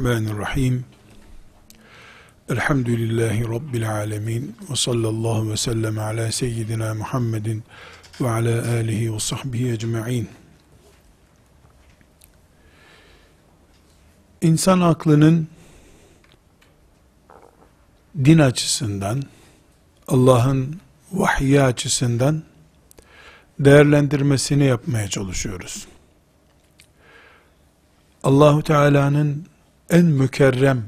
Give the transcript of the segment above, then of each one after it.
Bismillahirrahmanirrahim. Elhamdülillahi Rabbil alemin. Ve sallallahu ve sellem ala seyyidina Muhammedin ve ala alihi ve sahbihi ecma'in. İnsan aklının din açısından, Allah'ın vahyi açısından değerlendirmesini yapmaya çalışıyoruz. Allahu Teala'nın en mükerrem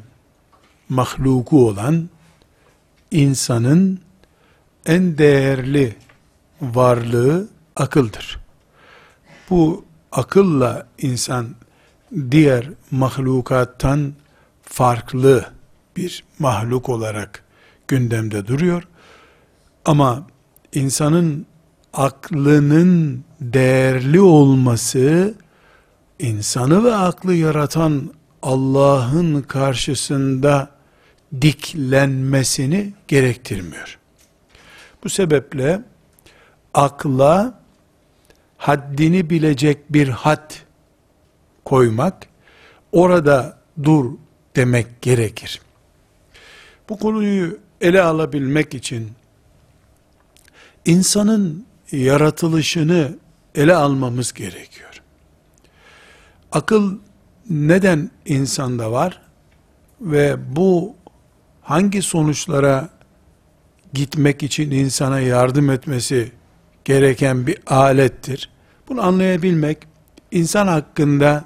mahluku olan insanın en değerli varlığı akıldır. Bu akılla insan diğer mahlukattan farklı bir mahluk olarak gündemde duruyor. Ama insanın aklının değerli olması insanı ve aklı yaratan Allah'ın karşısında diklenmesini gerektirmiyor. Bu sebeple akla haddini bilecek bir had koymak, orada dur demek gerekir. Bu konuyu ele alabilmek için insanın yaratılışını ele almamız gerekiyor. Akıl neden insanda var ve bu hangi sonuçlara gitmek için insana yardım etmesi gereken bir alettir. Bunu anlayabilmek insan hakkında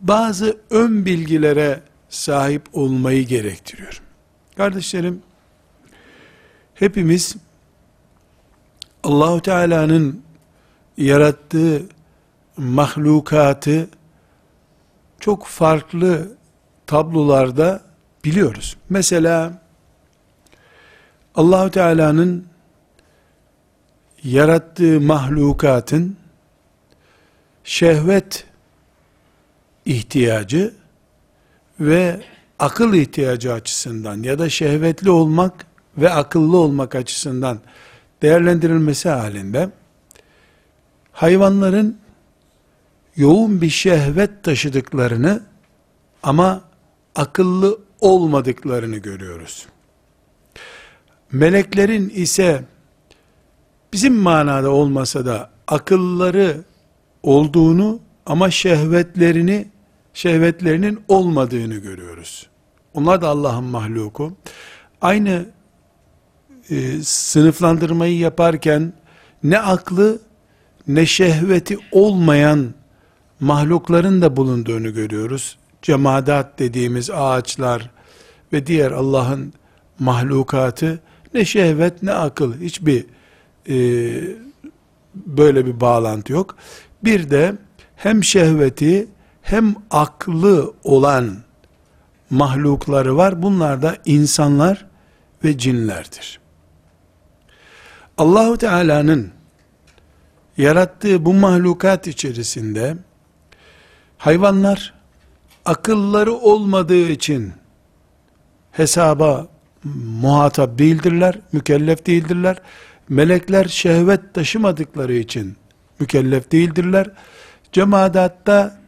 bazı ön bilgilere sahip olmayı gerektiriyor. Kardeşlerim, hepimiz Allahu Teala'nın yarattığı mahlukatı çok farklı tablolarda biliyoruz. Mesela Allahu Teala'nın yarattığı mahlukatın şehvet ihtiyacı ve akıl ihtiyacı açısından ya da şehvetli olmak ve akıllı olmak açısından değerlendirilmesi halinde hayvanların yoğun bir şehvet taşıdıklarını ama akıllı olmadıklarını görüyoruz. Meleklerin ise bizim manada olmasa da akılları olduğunu ama şehvetlerini şehvetlerinin olmadığını görüyoruz. Onlar da Allah'ın mahluku. Aynı e, sınıflandırmayı yaparken ne aklı ne şehveti olmayan mahlukların da bulunduğunu görüyoruz. Cemadat dediğimiz ağaçlar ve diğer Allah'ın mahlukatı ne şehvet ne akıl hiçbir e, böyle bir bağlantı yok. Bir de hem şehveti hem aklı olan mahlukları var. Bunlar da insanlar ve cinlerdir. Allahu Teala'nın yarattığı bu mahlukat içerisinde hayvanlar akılları olmadığı için hesaba muhatap değildirler, mükellef değildirler. Melekler şehvet taşımadıkları için mükellef değildirler. Cemadatta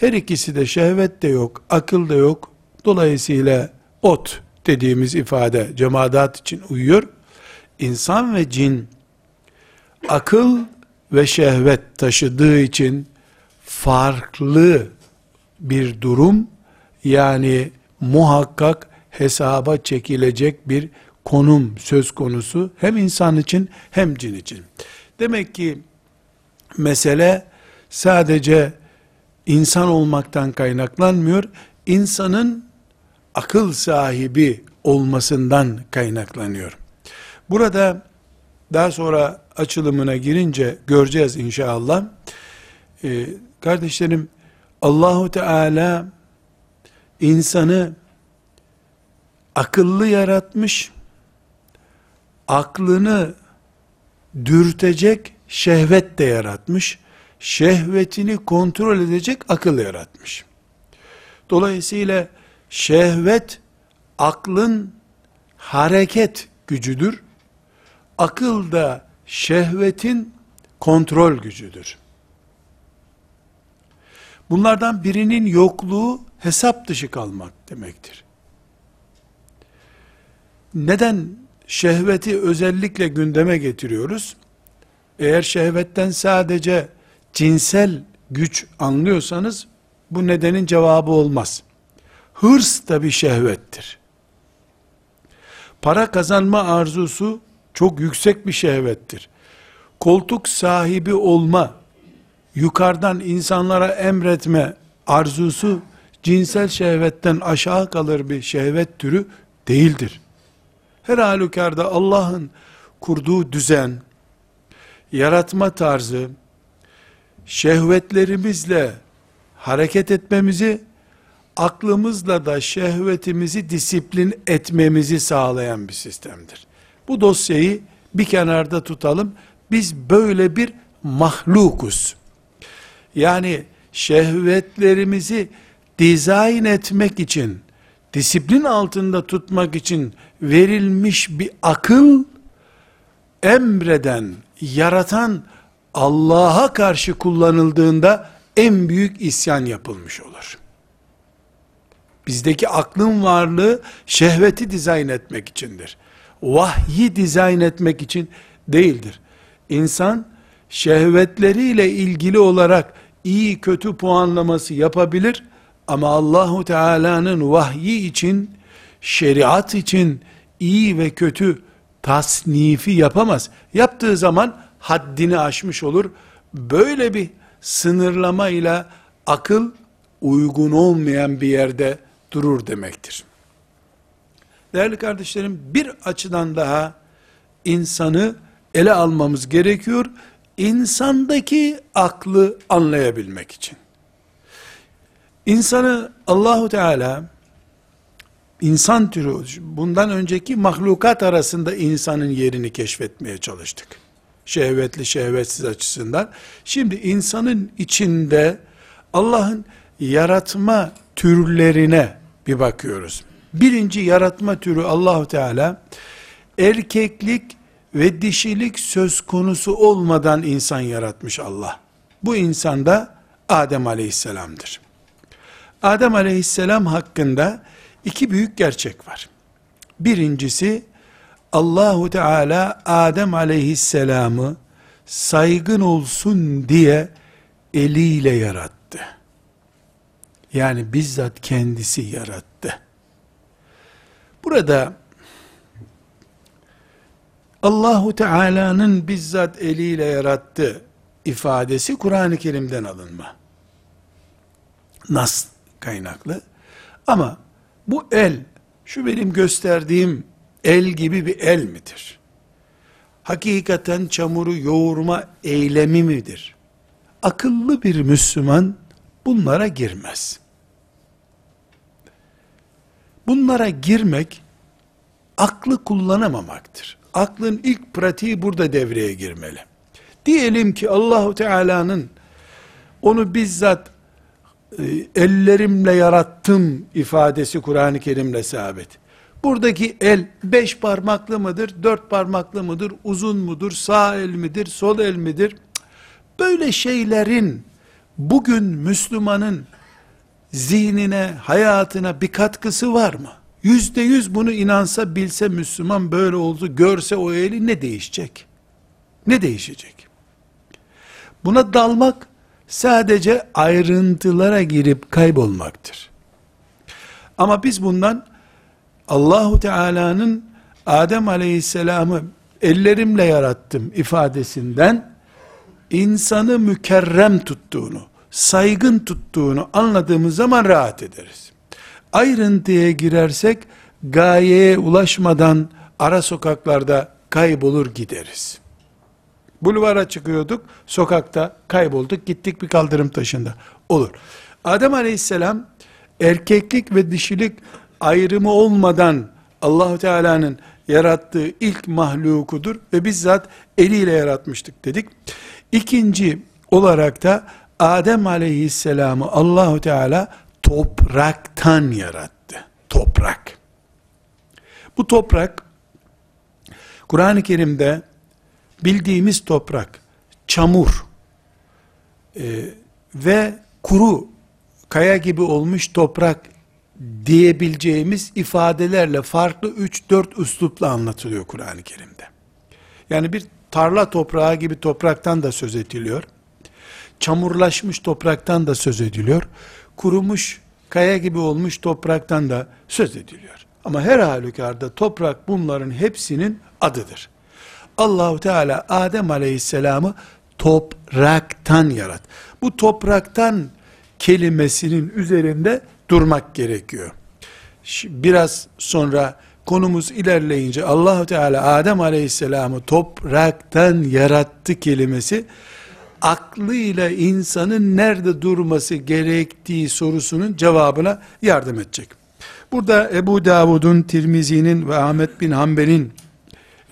her ikisi de şehvet de yok, akıl da yok. Dolayısıyla ot dediğimiz ifade cemaat için uyuyor. İnsan ve cin akıl ve şehvet taşıdığı için farklı bir durum yani muhakkak hesaba çekilecek bir konum söz konusu hem insan için hem cin için. Demek ki mesele sadece insan olmaktan kaynaklanmıyor. insanın akıl sahibi olmasından kaynaklanıyor. Burada daha sonra açılımına girince göreceğiz inşallah. Ee, kardeşlerim Allahu Teala insanı akıllı yaratmış, aklını dürtecek şehvet de yaratmış, şehvetini kontrol edecek akıl yaratmış. Dolayısıyla şehvet aklın hareket gücüdür. Akıl da şehvetin kontrol gücüdür. Bunlardan birinin yokluğu hesap dışı kalmak demektir. Neden şehveti özellikle gündeme getiriyoruz? Eğer şehvetten sadece cinsel güç anlıyorsanız bu nedenin cevabı olmaz. Hırs da bir şehvettir. Para kazanma arzusu çok yüksek bir şehvettir. Koltuk sahibi olma, yukarıdan insanlara emretme arzusu cinsel şehvetten aşağı kalır bir şehvet türü değildir. Her halükarda Allah'ın kurduğu düzen, yaratma tarzı, şehvetlerimizle hareket etmemizi, aklımızla da şehvetimizi disiplin etmemizi sağlayan bir sistemdir. Bu dosyayı bir kenarda tutalım. Biz böyle bir mahlukuz. Yani şehvetlerimizi dizayn etmek için, disiplin altında tutmak için verilmiş bir akıl, emreden, yaratan Allah'a karşı kullanıldığında en büyük isyan yapılmış olur. Bizdeki aklın varlığı şehveti dizayn etmek içindir. Vahyi dizayn etmek için değildir. İnsan şehvetleriyle ilgili olarak iyi kötü puanlaması yapabilir ama Allahu Teala'nın vahyi için, şeriat için iyi ve kötü tasnifi yapamaz. Yaptığı zaman haddini aşmış olur. Böyle bir sınırlama ile akıl uygun olmayan bir yerde durur demektir. Değerli kardeşlerim bir açıdan daha insanı ele almamız gerekiyor. İnsandaki aklı anlayabilmek için. İnsanı Allahu Teala insan türü bundan önceki mahlukat arasında insanın yerini keşfetmeye çalıştık. Şehvetli şehvetsiz açısından. Şimdi insanın içinde Allah'ın yaratma türlerine bir bakıyoruz. Birinci yaratma türü Allahu Teala erkeklik ve dişilik söz konusu olmadan insan yaratmış Allah. Bu insanda Adem Aleyhisselam'dır. Adem Aleyhisselam hakkında iki büyük gerçek var. Birincisi Allahu Teala Adem Aleyhisselam'ı saygın olsun diye eliyle yarattı. Yani bizzat kendisi yarattı. Burada Allahu Teala'nın bizzat eliyle yarattı ifadesi Kur'an-ı Kerim'den alınma. Nas kaynaklı. Ama bu el, şu benim gösterdiğim el gibi bir el midir? Hakikaten çamuru yoğurma eylemi midir? Akıllı bir Müslüman bunlara girmez. Bunlara girmek aklı kullanamamaktır. Aklın ilk pratiği burada devreye girmeli. Diyelim ki Allahu Teala'nın onu bizzat e, ellerimle yarattım ifadesi Kur'an-ı Kerim'le sabit. Buradaki el beş parmaklı mıdır, dört parmaklı mıdır, uzun mudur, sağ el midir, sol el midir? Böyle şeylerin bugün Müslümanın zihnine, hayatına bir katkısı var mı? Yüzde yüz bunu inansa, bilse Müslüman böyle oldu, görse o eli ne değişecek? Ne değişecek? Buna dalmak, sadece ayrıntılara girip kaybolmaktır. Ama biz bundan Allahu Teala'nın Adem Aleyhisselam'ı ellerimle yarattım ifadesinden insanı mükerrem tuttuğunu, saygın tuttuğunu anladığımız zaman rahat ederiz. Ayrıntıya girersek gayeye ulaşmadan ara sokaklarda kaybolur gideriz. Bulvara çıkıyorduk, sokakta kaybolduk, gittik bir kaldırım taşında. Olur. Adem aleyhisselam erkeklik ve dişilik ayrımı olmadan Allahu Teala'nın yarattığı ilk mahlukudur ve bizzat eliyle yaratmıştık dedik. İkinci olarak da Adem aleyhisselamı Allahu Teala topraktan yarattı. Toprak. Bu toprak Kur'an-ı Kerim'de bildiğimiz toprak, çamur e, ve kuru kaya gibi olmuş toprak diyebileceğimiz ifadelerle farklı 3-4 üslupla anlatılıyor Kur'an-ı Kerim'de. Yani bir tarla toprağı gibi topraktan da söz ediliyor. Çamurlaşmış topraktan da söz ediliyor. Kurumuş, kaya gibi olmuş topraktan da söz ediliyor. Ama her halükarda toprak bunların hepsinin adıdır. Allahu Teala Adem Aleyhisselam'ı topraktan yarat. Bu topraktan kelimesinin üzerinde durmak gerekiyor. Biraz sonra konumuz ilerleyince Allahu Teala Adem Aleyhisselam'ı topraktan yarattı kelimesi aklıyla insanın nerede durması gerektiği sorusunun cevabına yardım edecek. Burada Ebu Davud'un, Tirmizi'nin ve Ahmet bin Hanbel'in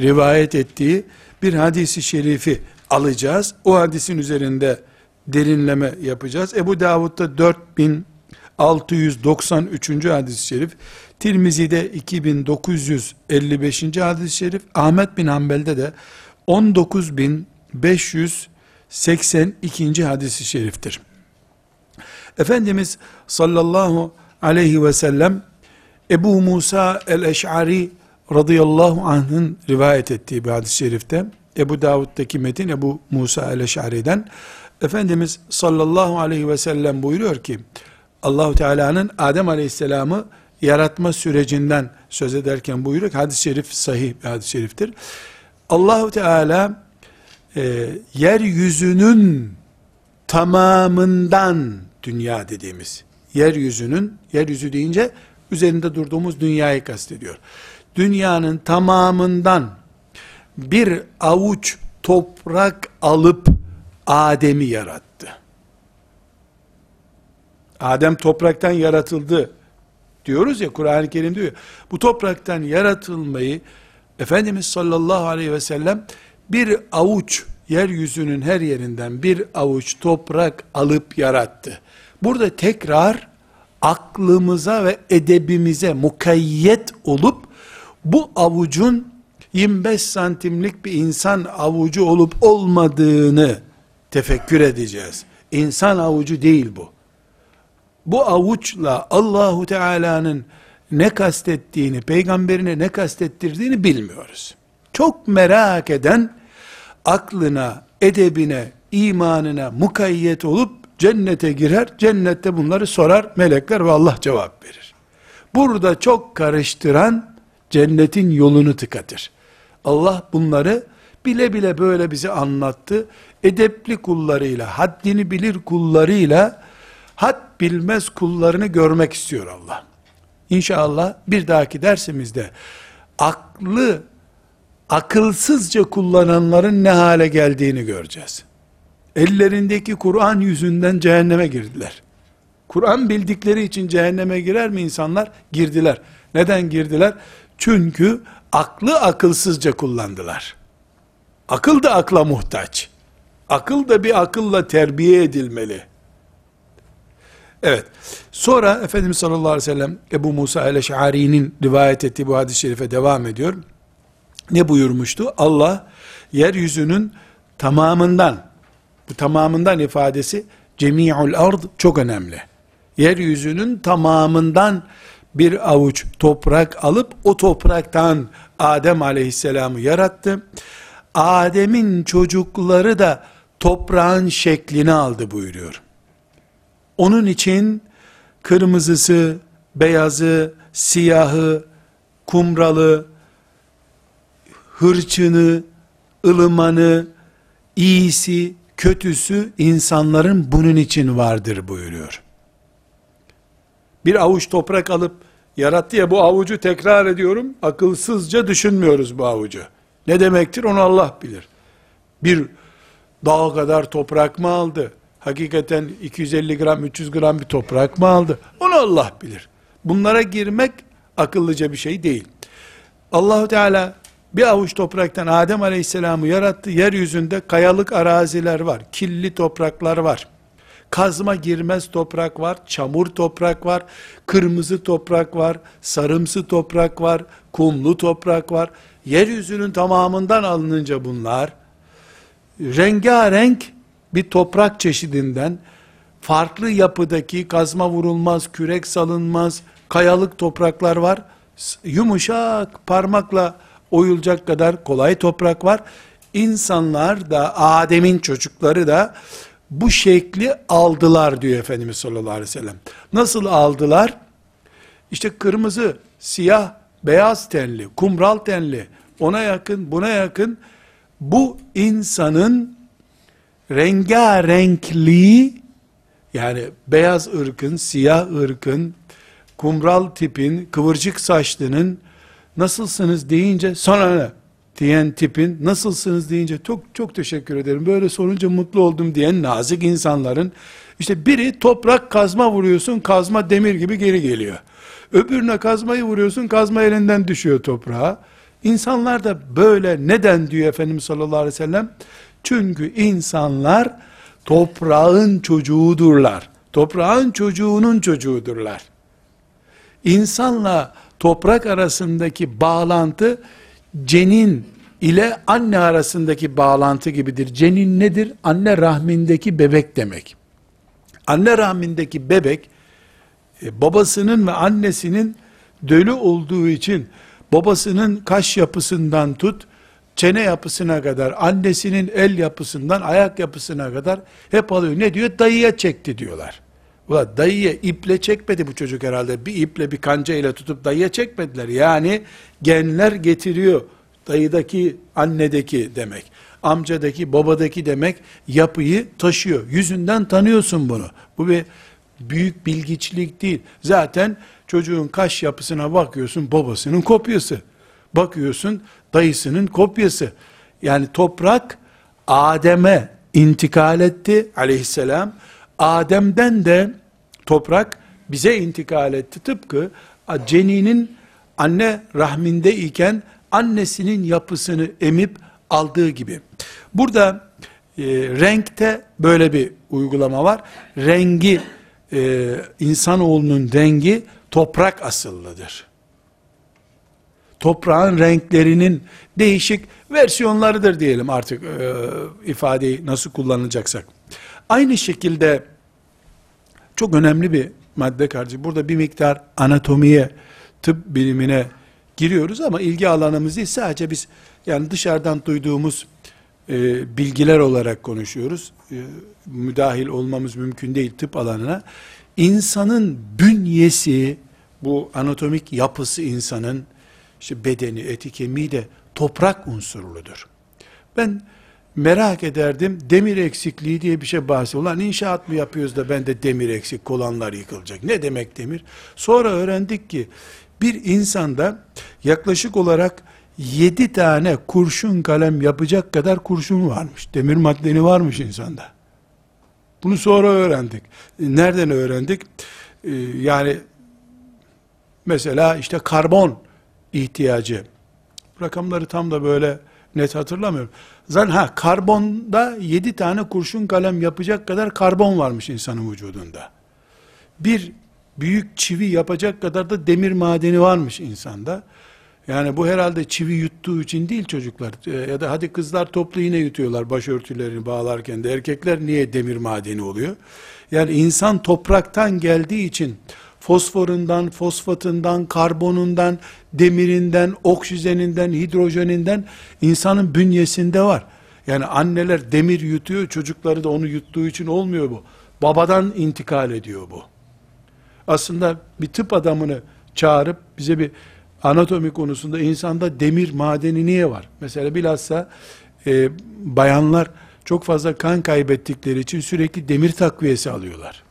rivayet ettiği bir hadisi şerifi alacağız. O hadisin üzerinde derinleme yapacağız. Ebu Davud'da 4693. hadis-i şerif, Tirmizi'de 2955. hadis-i şerif, Ahmet bin Hanbel'de de 19582. hadis-i şeriftir. Efendimiz sallallahu aleyhi ve sellem Ebu Musa el-Eş'ari radıyallahu anh'ın rivayet ettiği bir hadis-i şerifte Ebu Davud'daki metin Ebu Musa el-Eş'ari'den Efendimiz sallallahu aleyhi ve sellem buyuruyor ki Allahu Teala'nın Adem Aleyhisselam'ı yaratma sürecinden söz ederken buyuruyor. Hadis-i şerif sahih bir hadis-i şeriftir. Allahu Teala e, yeryüzünün tamamından dünya dediğimiz yeryüzünün yeryüzü deyince üzerinde durduğumuz dünyayı kastediyor. Dünyanın tamamından bir avuç toprak alıp Adem'i yarattı. Adem topraktan yaratıldı diyoruz ya Kur'an-ı Kerim diyor. Bu topraktan yaratılmayı Efendimiz sallallahu aleyhi ve sellem bir avuç yeryüzünün her yerinden bir avuç toprak alıp yarattı. Burada tekrar aklımıza ve edebimize mukayyet olup bu avucun 25 santimlik bir insan avucu olup olmadığını tefekkür edeceğiz. İnsan avucu değil bu. Bu avuçla Allahu Teala'nın ne kastettiğini, peygamberine ne kastettirdiğini bilmiyoruz. Çok merak eden aklına, edebine, imanına mukayyet olup cennete girer, cennette bunları sorar melekler ve Allah cevap verir. Burada çok karıştıran cennetin yolunu tıkatır. Allah bunları bile bile böyle bize anlattı. Edepli kullarıyla, haddini bilir kullarıyla, had bilmez kullarını görmek istiyor Allah. İnşallah bir dahaki dersimizde aklı akılsızca kullananların ne hale geldiğini göreceğiz. Ellerindeki Kur'an yüzünden cehenneme girdiler. Kur'an bildikleri için cehenneme girer mi insanlar? Girdiler. Neden girdiler? Çünkü aklı akılsızca kullandılar. Akıl da akla muhtaç. Akıl da bir akılla terbiye edilmeli. Evet. Sonra Efendimiz sallallahu aleyhi ve sellem Ebu Musa el-Eş'ari'nin rivayet ettiği bu hadis-i şerife devam ediyor. Ne buyurmuştu? Allah yeryüzünün tamamından bu tamamından ifadesi cemi'ul ard çok önemli. Yeryüzünün tamamından bir avuç toprak alıp o topraktan Adem aleyhisselamı yarattı. Adem'in çocukları da toprağın şeklini aldı buyuruyor. Onun için kırmızısı, beyazı, siyahı, kumralı, hırçını, ılımanı, iyisi, kötüsü insanların bunun için vardır buyuruyor. Bir avuç toprak alıp yarattı ya bu avucu tekrar ediyorum. Akılsızca düşünmüyoruz bu avucu. Ne demektir onu Allah bilir. Bir dağ kadar toprak mı aldı? Hakikaten 250 gram 300 gram bir toprak mı aldı? Onu Allah bilir. Bunlara girmek akıllıca bir şey değil. Allahu Teala bir avuç topraktan Adem Aleyhisselam'ı yarattı. Yeryüzünde kayalık araziler var. Killi topraklar var. Kazma girmez toprak var. Çamur toprak var. Kırmızı toprak var. Sarımsı toprak var. Kumlu toprak var. Yeryüzünün tamamından alınınca bunlar rengarenk bir toprak çeşidinden farklı yapıdaki kazma vurulmaz, kürek salınmaz, kayalık topraklar var. Yumuşak, parmakla oyulacak kadar kolay toprak var. İnsanlar da Adem'in çocukları da bu şekli aldılar diyor Efendimiz sallallahu aleyhi ve sellem. Nasıl aldılar? İşte kırmızı, siyah, beyaz tenli, kumral tenli, ona yakın, buna yakın bu insanın rengarenkliği yani beyaz ırkın, siyah ırkın, kumral tipin, kıvırcık saçlının nasılsınız deyince sonra ne diyen tipin nasılsınız deyince çok çok teşekkür ederim böyle sorunca mutlu oldum diyen nazik insanların işte biri toprak kazma vuruyorsun kazma demir gibi geri geliyor. Öbürüne kazmayı vuruyorsun kazma elinden düşüyor toprağa. İnsanlar da böyle neden diyor Efendimiz sallallahu aleyhi ve sellem? Çünkü insanlar toprağın çocuğudurlar. Toprağın çocuğunun çocuğudurlar. İnsanla toprak arasındaki bağlantı cenin ile anne arasındaki bağlantı gibidir. Cenin nedir? Anne rahmindeki bebek demek. Anne rahmindeki bebek e, babasının ve annesinin dölü olduğu için babasının kaş yapısından tut çene yapısına kadar, annesinin el yapısından ayak yapısına kadar hep alıyor. Ne diyor? Dayıya çekti diyorlar. Ulan dayıya iple çekmedi bu çocuk herhalde. Bir iple bir kanca ile tutup dayıya çekmediler. Yani genler getiriyor. Dayıdaki, annedeki demek. Amcadaki, babadaki demek yapıyı taşıyor. Yüzünden tanıyorsun bunu. Bu bir büyük bilgiçlik değil. Zaten çocuğun kaş yapısına bakıyorsun babasının kopyası. Bakıyorsun dayısının kopyası. Yani toprak Adem'e intikal etti aleyhisselam. Adem'den de toprak bize intikal etti. Tıpkı ceninin anne rahminde iken annesinin yapısını emip aldığı gibi. Burada e, renkte böyle bir uygulama var. Rengi e, insanoğlunun rengi toprak asıllıdır. Toprağın renklerinin değişik versiyonlarıdır diyelim artık e, ifadeyi nasıl kullanılacaksak. Aynı şekilde çok önemli bir madde kardeşim. Burada bir miktar anatomiye, tıp bilimine giriyoruz ama ilgi alanımız değil. Sadece biz yani dışarıdan duyduğumuz e, bilgiler olarak konuşuyoruz. E, müdahil olmamız mümkün değil tıp alanına. İnsanın bünyesi, bu anatomik yapısı insanın, işte bedeni, eti, kemiği de toprak unsurludur. Ben merak ederdim, demir eksikliği diye bir şey bahsediyor. Ulan inşaat mı yapıyoruz da ben de demir eksik, kolanlar yıkılacak. Ne demek demir? Sonra öğrendik ki, bir insanda yaklaşık olarak yedi tane kurşun kalem yapacak kadar kurşun varmış. Demir maddeni varmış insanda. Bunu sonra öğrendik. Nereden öğrendik? Ee, yani mesela işte karbon ihtiyacı. Rakamları tam da böyle net hatırlamıyorum. Zaten ha karbonda yedi tane kurşun kalem yapacak kadar karbon varmış insanın vücudunda. Bir büyük çivi yapacak kadar da demir madeni varmış insanda. Yani bu herhalde çivi yuttuğu için değil çocuklar. E, ya da hadi kızlar toplu yine yutuyorlar başörtülerini bağlarken de. Erkekler niye demir madeni oluyor? Yani insan topraktan geldiği için fosforundan, fosfatından, karbonundan, demirinden, oksijeninden, hidrojeninden insanın bünyesinde var. Yani anneler demir yutuyor, çocukları da onu yuttuğu için olmuyor bu. Babadan intikal ediyor bu. Aslında bir tıp adamını çağırıp bize bir anatomi konusunda insanda demir madeni niye var? Mesela bilhassa e, bayanlar çok fazla kan kaybettikleri için sürekli demir takviyesi alıyorlar.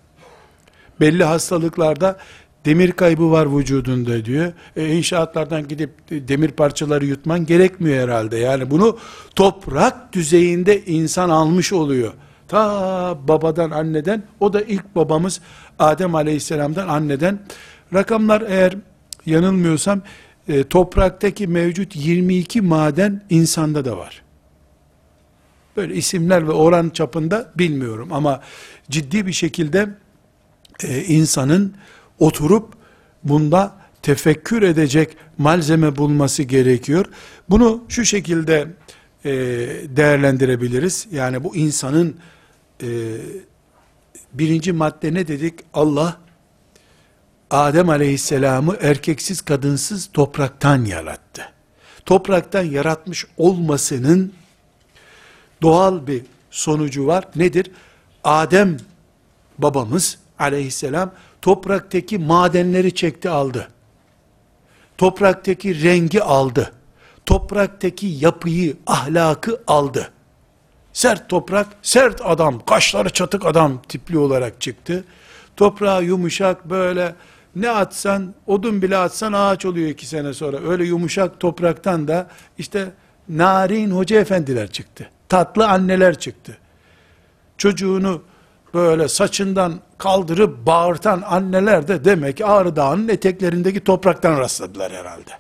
Belli hastalıklarda demir kaybı var vücudunda diyor. E, inşaatlardan gidip demir parçaları yutman gerekmiyor herhalde. Yani bunu toprak düzeyinde insan almış oluyor. Ta babadan anneden o da ilk babamız Adem aleyhisselamdan anneden. Rakamlar eğer yanılmıyorsam e, topraktaki mevcut 22 maden insanda da var. Böyle isimler ve oran çapında bilmiyorum ama ciddi bir şekilde e, insanın oturup bunda tefekkür edecek malzeme bulması gerekiyor. Bunu şu şekilde e, değerlendirebiliriz. Yani bu insanın e, Birinci madde ne dedik? Allah Adem aleyhisselamı erkeksiz kadınsız topraktan yarattı. Topraktan yaratmış olmasının doğal bir sonucu var. Nedir? Adem babamız aleyhisselam topraktaki madenleri çekti aldı. Topraktaki rengi aldı. Topraktaki yapıyı, ahlakı aldı. Sert toprak, sert adam, kaşları çatık adam tipli olarak çıktı. Toprağı yumuşak böyle ne atsan, odun bile atsan ağaç oluyor iki sene sonra. Öyle yumuşak topraktan da işte narin hoca efendiler çıktı. Tatlı anneler çıktı. Çocuğunu böyle saçından kaldırıp bağırtan anneler de demek Ağrı Dağı'nın eteklerindeki topraktan rastladılar herhalde.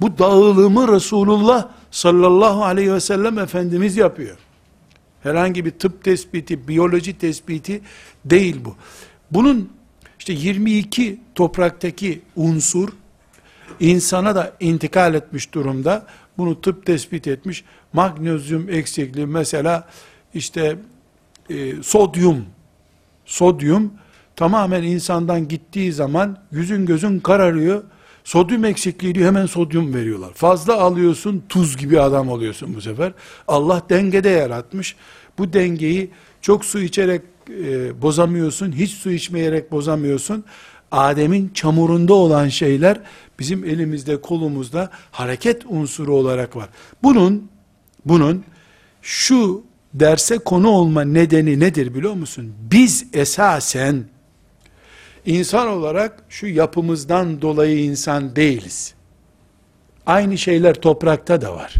Bu dağılımı Resulullah sallallahu aleyhi ve sellem Efendimiz yapıyor. Herhangi bir tıp tespiti, biyoloji tespiti değil bu. Bunun işte 22 topraktaki unsur insana da intikal etmiş durumda. Bunu tıp tespit etmiş. Magnezyum eksikliği mesela işte e, sodyum sodyum tamamen insandan gittiği zaman yüzün gözün kararıyor. Sodyum eksikliği diyor hemen sodyum veriyorlar. Fazla alıyorsun tuz gibi adam oluyorsun bu sefer. Allah dengede yaratmış. Bu dengeyi çok su içerek e, bozamıyorsun. Hiç su içmeyerek bozamıyorsun. Adem'in çamurunda olan şeyler bizim elimizde kolumuzda hareket unsuru olarak var. Bunun bunun şu derse konu olma nedeni nedir biliyor musun? Biz esasen insan olarak şu yapımızdan dolayı insan değiliz. Aynı şeyler toprakta da var.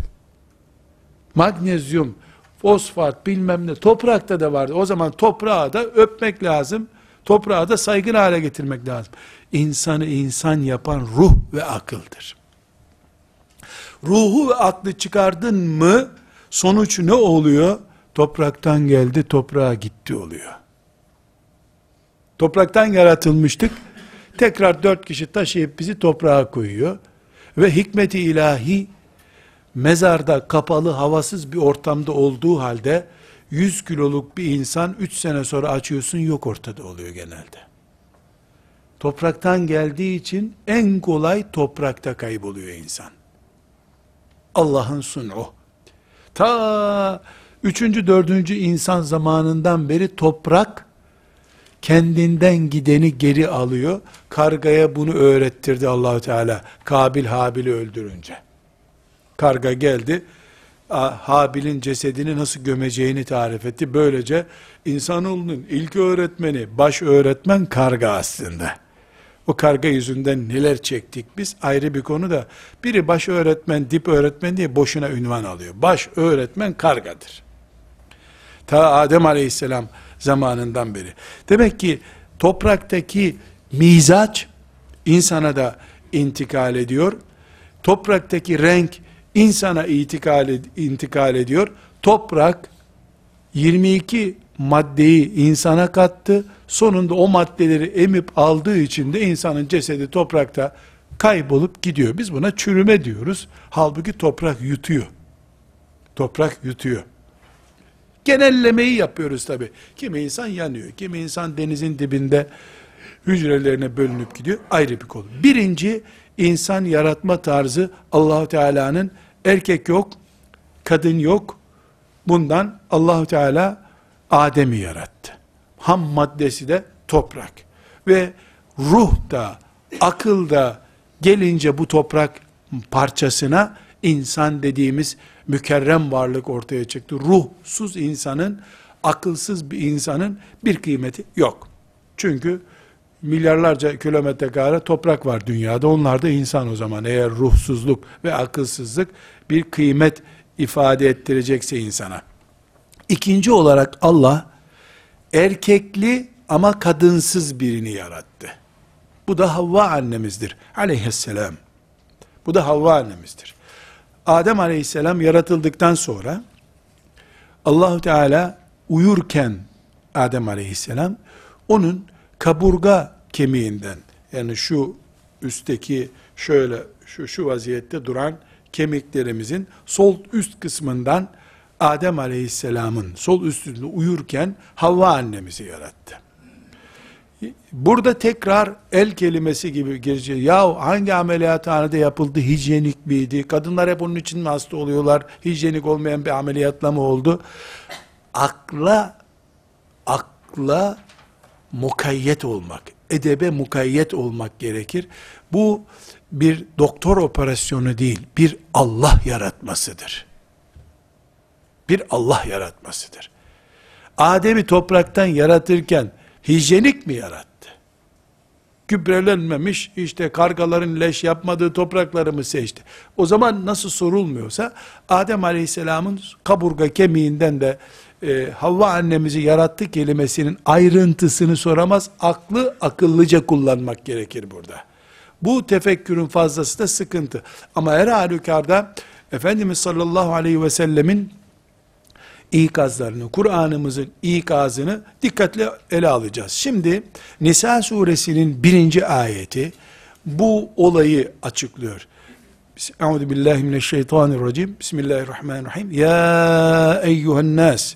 Magnezyum, fosfat bilmem ne toprakta da vardı. O zaman toprağı da öpmek lazım. Toprağı da saygın hale getirmek lazım. İnsanı insan yapan ruh ve akıldır. Ruhu ve aklı çıkardın mı sonuç ne oluyor? Topraktan geldi, toprağa gitti oluyor. Topraktan yaratılmıştık. Tekrar dört kişi taşıyıp bizi toprağa koyuyor. Ve hikmeti ilahi mezarda kapalı havasız bir ortamda olduğu halde 100 kiloluk bir insan 3 sene sonra açıyorsun yok ortada oluyor genelde. Topraktan geldiği için en kolay toprakta kayboluyor insan. Allah'ın sunu. Ta üçüncü, dördüncü insan zamanından beri toprak kendinden gideni geri alıyor. Kargaya bunu öğrettirdi Allahu Teala. Kabil Habil'i öldürünce. Karga geldi. Habil'in cesedini nasıl gömeceğini tarif etti. Böylece insanoğlunun ilk öğretmeni, baş öğretmen karga aslında. O karga yüzünden neler çektik biz ayrı bir konu da biri baş öğretmen, dip öğretmen diye boşuna ünvan alıyor. Baş öğretmen kargadır. Ta Adem aleyhisselam zamanından beri. Demek ki topraktaki mizaç insana da intikal ediyor. Topraktaki renk insana intikal, ed intikal ediyor. Toprak 22 maddeyi insana kattı. Sonunda o maddeleri emip aldığı için de insanın cesedi toprakta kaybolup gidiyor. Biz buna çürüme diyoruz. Halbuki toprak yutuyor. Toprak yutuyor. Genellemeyi yapıyoruz tabi. Kimi insan yanıyor, kimi insan denizin dibinde hücrelerine bölünüp gidiyor. Ayrı bir konu. Birinci, insan yaratma tarzı allah Teala'nın erkek yok, kadın yok. Bundan allah Teala Adem'i yarattı. Ham maddesi de toprak. Ve ruh da, akıl da gelince bu toprak parçasına insan dediğimiz mükerrem varlık ortaya çıktı. Ruhsuz insanın, akılsız bir insanın bir kıymeti yok. Çünkü milyarlarca kilometre kare toprak var dünyada. Onlar da insan o zaman. Eğer ruhsuzluk ve akılsızlık bir kıymet ifade ettirecekse insana. İkinci olarak Allah erkekli ama kadınsız birini yarattı. Bu da Havva annemizdir. Aleyhisselam. Bu da Havva annemizdir. Adem aleyhisselam yaratıldıktan sonra Allahu Teala uyurken Adem aleyhisselam onun kaburga kemiğinden yani şu üstteki şöyle şu şu vaziyette duran kemiklerimizin sol üst kısmından Adem aleyhisselamın sol üstünde uyurken Havva annemizi yarattı. Burada tekrar el kelimesi gibi girecek. Ya hangi ameliyathanede yapıldı? Hijyenik miydi? Kadınlar hep onun için mi hasta oluyorlar? Hijyenik olmayan bir ameliyatla mı oldu? Akla akla mukayyet olmak, edebe mukayyet olmak gerekir. Bu bir doktor operasyonu değil, bir Allah yaratmasıdır. Bir Allah yaratmasıdır. Adem'i topraktan yaratırken hijyenik mi yarattı? Gübrelenmemiş, işte kargaların leş yapmadığı toprakları mı seçti? O zaman nasıl sorulmuyorsa, Adem Aleyhisselam'ın kaburga kemiğinden de e, Havva annemizi yarattı kelimesinin ayrıntısını soramaz, aklı akıllıca kullanmak gerekir burada. Bu tefekkürün fazlası da sıkıntı. Ama her halükarda, Efendimiz sallallahu aleyhi ve sellemin ikazlarını, Kur'an'ımızın ikazını dikkatle ele alacağız. Şimdi Nisa suresinin birinci ayeti bu olayı açıklıyor. Euzu billahi mineşşeytanirracim. Bismillahirrahmanirrahim. Ya eyyuhen nas.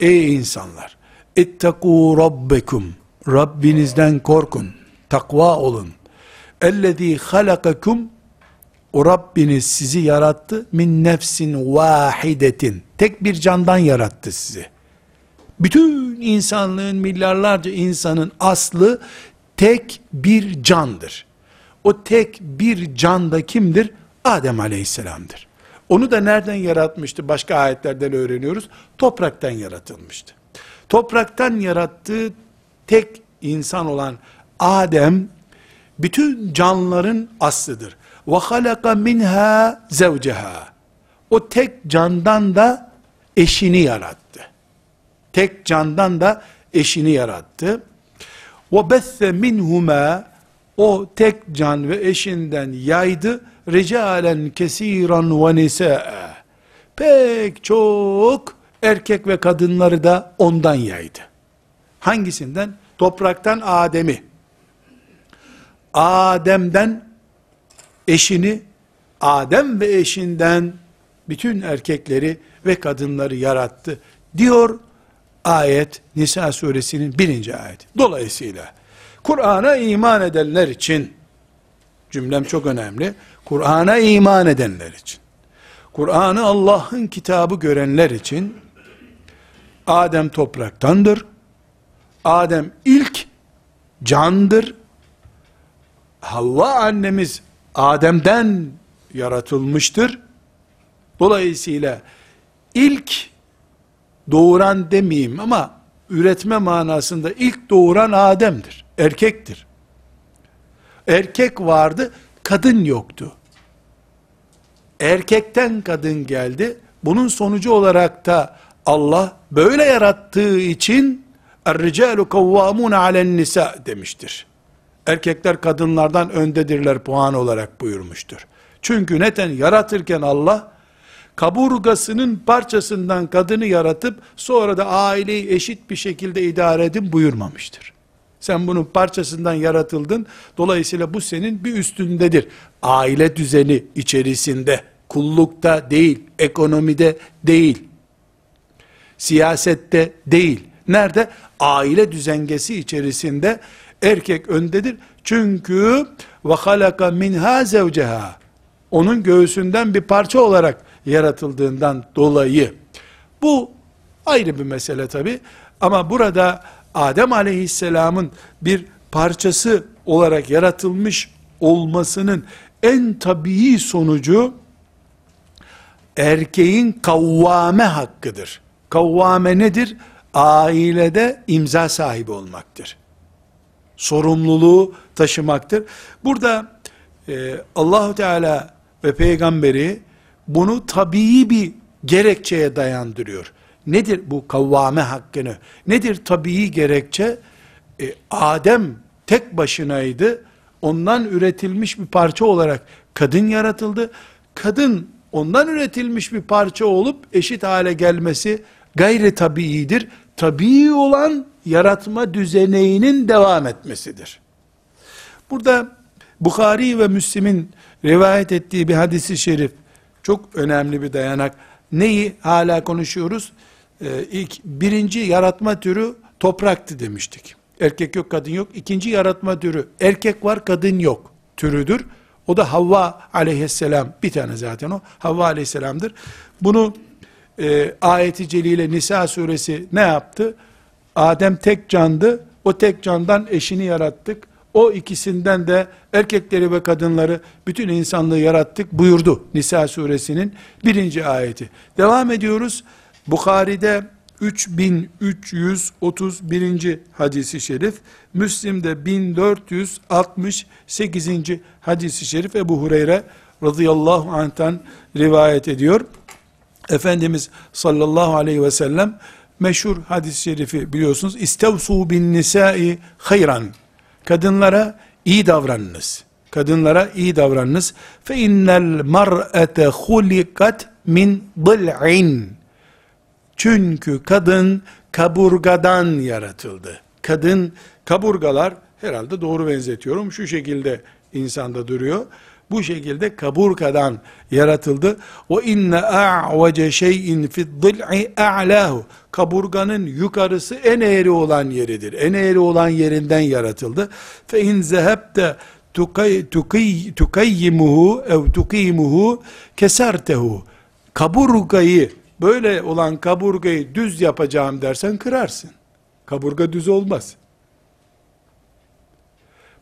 Ey insanlar. İttekû rabbekum. Rabbinizden korkun. Takva olun. Ellezî halakakum o Rabbiniz sizi yarattı min nefsin vahidetin. Tek bir candan yarattı sizi. Bütün insanlığın milyarlarca insanın aslı tek bir candır. O tek bir canda kimdir? Adem aleyhisselamdır. Onu da nereden yaratmıştı? Başka ayetlerden öğreniyoruz. Topraktan yaratılmıştı. Topraktan yarattığı tek insan olan Adem, bütün canlıların aslıdır. Ve halaka minha zevceha. O tek candan da eşini yarattı. Tek candan da eşini yarattı. Ve besse minhuma o tek can ve eşinden yaydı. Ricalen kesiran ve nisa'a. Pek çok erkek ve kadınları da ondan yaydı. Hangisinden? Topraktan Adem'i. Adem'den eşini, Adem ve eşinden bütün erkekleri ve kadınları yarattı. Diyor ayet Nisa suresinin birinci ayeti. Dolayısıyla Kur'an'a iman edenler için cümlem çok önemli. Kur'an'a iman edenler için Kur'an'ı Allah'ın kitabı görenler için Adem topraktandır. Adem ilk candır. Havva annemiz Adem'den yaratılmıştır. Dolayısıyla ilk doğuran demeyeyim ama üretme manasında ilk doğuran Adem'dir. Erkektir. Erkek vardı, kadın yoktu. Erkekten kadın geldi. Bunun sonucu olarak da Allah böyle yarattığı için Er-ricalu kavvamun alen nisa demiştir. Erkekler kadınlardan öndedirler puan olarak buyurmuştur. Çünkü neten yaratırken Allah kaburgasının parçasından kadını yaratıp sonra da aileyi eşit bir şekilde idare edin buyurmamıştır. Sen bunun parçasından yaratıldın. Dolayısıyla bu senin bir üstündedir. Aile düzeni içerisinde, kullukta değil, ekonomide değil, siyasette değil. Nerede? Aile düzengesi içerisinde erkek öndedir. Çünkü halaka minha zevceha onun göğsünden bir parça olarak yaratıldığından dolayı bu ayrı bir mesele tabi ama burada Adem aleyhisselamın bir parçası olarak yaratılmış olmasının en tabii sonucu erkeğin kavvame hakkıdır. Kavvame nedir? Ailede imza sahibi olmaktır sorumluluğu taşımaktır. Burada e, Allahu Teala ve peygamberi bunu tabii bir gerekçeye dayandırıyor. Nedir bu kavvame hakkını? Nedir tabii gerekçe? E, Adem tek başınaydı. Ondan üretilmiş bir parça olarak kadın yaratıldı. Kadın ondan üretilmiş bir parça olup eşit hale gelmesi gayri tabiidir. Tabii olan yaratma düzeneğinin devam etmesidir. Burada Bukhari ve Müslim'in rivayet ettiği bir hadisi şerif çok önemli bir dayanak. Neyi hala konuşuyoruz? Ee, ilk birinci yaratma türü topraktı demiştik. Erkek yok, kadın yok. İkinci yaratma türü erkek var, kadın yok türüdür. O da Havva aleyhisselam. Bir tane zaten o. Havva aleyhisselamdır. Bunu e, ayeti celile Nisa suresi ne yaptı? Adem tek candı. O tek candan eşini yarattık. O ikisinden de erkekleri ve kadınları bütün insanlığı yarattık buyurdu Nisa suresinin birinci ayeti. Devam ediyoruz. Bukhari'de 3331. hadisi şerif, Müslim'de 1468. hadisi şerif Ebu Hureyre radıyallahu anh'tan rivayet ediyor. Efendimiz sallallahu aleyhi ve sellem meşhur hadis-i şerifi biliyorsunuz. İstevsu bin nisai hayran. Kadınlara iyi davranınız. Kadınlara iyi davranınız. Fe innel mar'ete hulikat min dil'in. Çünkü kadın kaburgadan yaratıldı. Kadın kaburgalar herhalde doğru benzetiyorum. Şu şekilde insanda duruyor. Bu şekilde kaburgadan yaratıldı. O inne a'vace şeyin fi dil'i a'lahu. Kaburganın yukarısı en eğri olan yeridir. En eğri olan yerinden yaratıldı. Fe in zehebte tukayyimuhu ev tukimuhu kesertehu. Kaburgayı böyle olan kaburgayı düz yapacağım dersen kırarsın. Kaburga düz olmaz.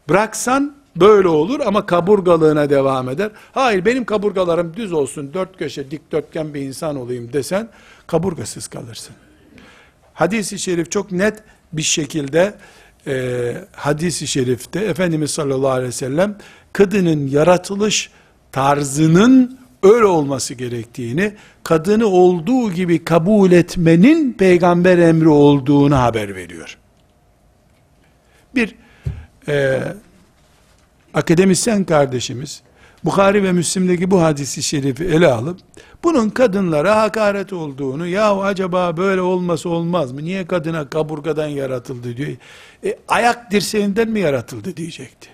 Bıraksan böyle olur ama kaburgalığına devam eder. Hayır benim kaburgalarım düz olsun, dört köşe dikdörtgen bir insan olayım desen kaburgasız kalırsın. Hadis-i şerif çok net bir şekilde e, hadis-i şerifte Efendimiz sallallahu aleyhi ve sellem kadının yaratılış tarzının öyle olması gerektiğini, kadını olduğu gibi kabul etmenin peygamber emri olduğunu haber veriyor. Bir e, akademisyen kardeşimiz, Bukhari ve Müslim'deki bu hadisi şerifi ele alıp, bunun kadınlara hakaret olduğunu, ya acaba böyle olması olmaz mı? Niye kadına kaburgadan yaratıldı diyor. E, ayak dirseğinden mi yaratıldı diyecekti.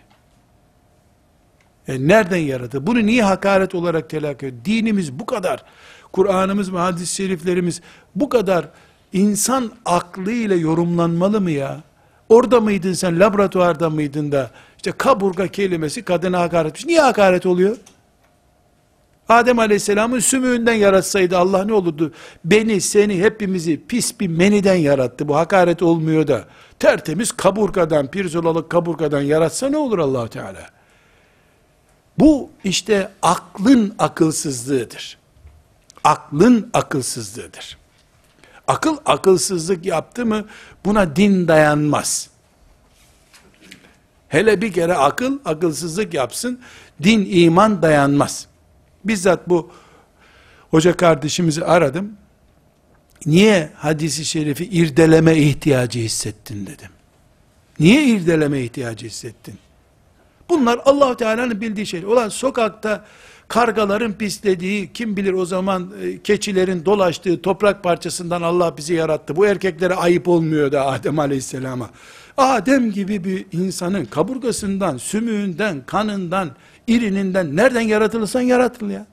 E, nereden yaratıldı? Bunu niye hakaret olarak telakki ediyor? Dinimiz bu kadar, Kur'an'ımız ve hadis-i şeriflerimiz bu kadar insan aklıyla yorumlanmalı mı ya? Orada mıydın sen, laboratuvarda mıydın da, işte kaburga kelimesi kadına hakaret etmiş. Niye hakaret oluyor? Adem Aleyhisselam'ın sümüğünden yaratsaydı Allah ne olurdu? Beni, seni, hepimizi pis bir meniden yarattı. Bu hakaret olmuyor da. Tertemiz kaburgadan, pirzolalık kaburgadan yaratsa ne olur allah Teala? Bu işte aklın akılsızlığıdır. Aklın akılsızlığıdır. Akıl akılsızlık yaptı mı buna din dayanmaz. Hele bir kere akıl akılsızlık yapsın, din iman dayanmaz. Bizzat bu hoca kardeşimizi aradım. Niye hadisi şerifi irdeleme ihtiyacı hissettin dedim. Niye irdeleme ihtiyacı hissettin? Bunlar allah Teala'nın bildiği şeyler. Ulan sokakta kargaların pislediği, kim bilir o zaman e, keçilerin dolaştığı toprak parçasından Allah bizi yarattı. Bu erkeklere ayıp olmuyor da Adem Aleyhisselam'a. Adem gibi bir insanın kaburgasından, sümüğünden, kanından, irininden nereden yaratılırsan yaratıl ya.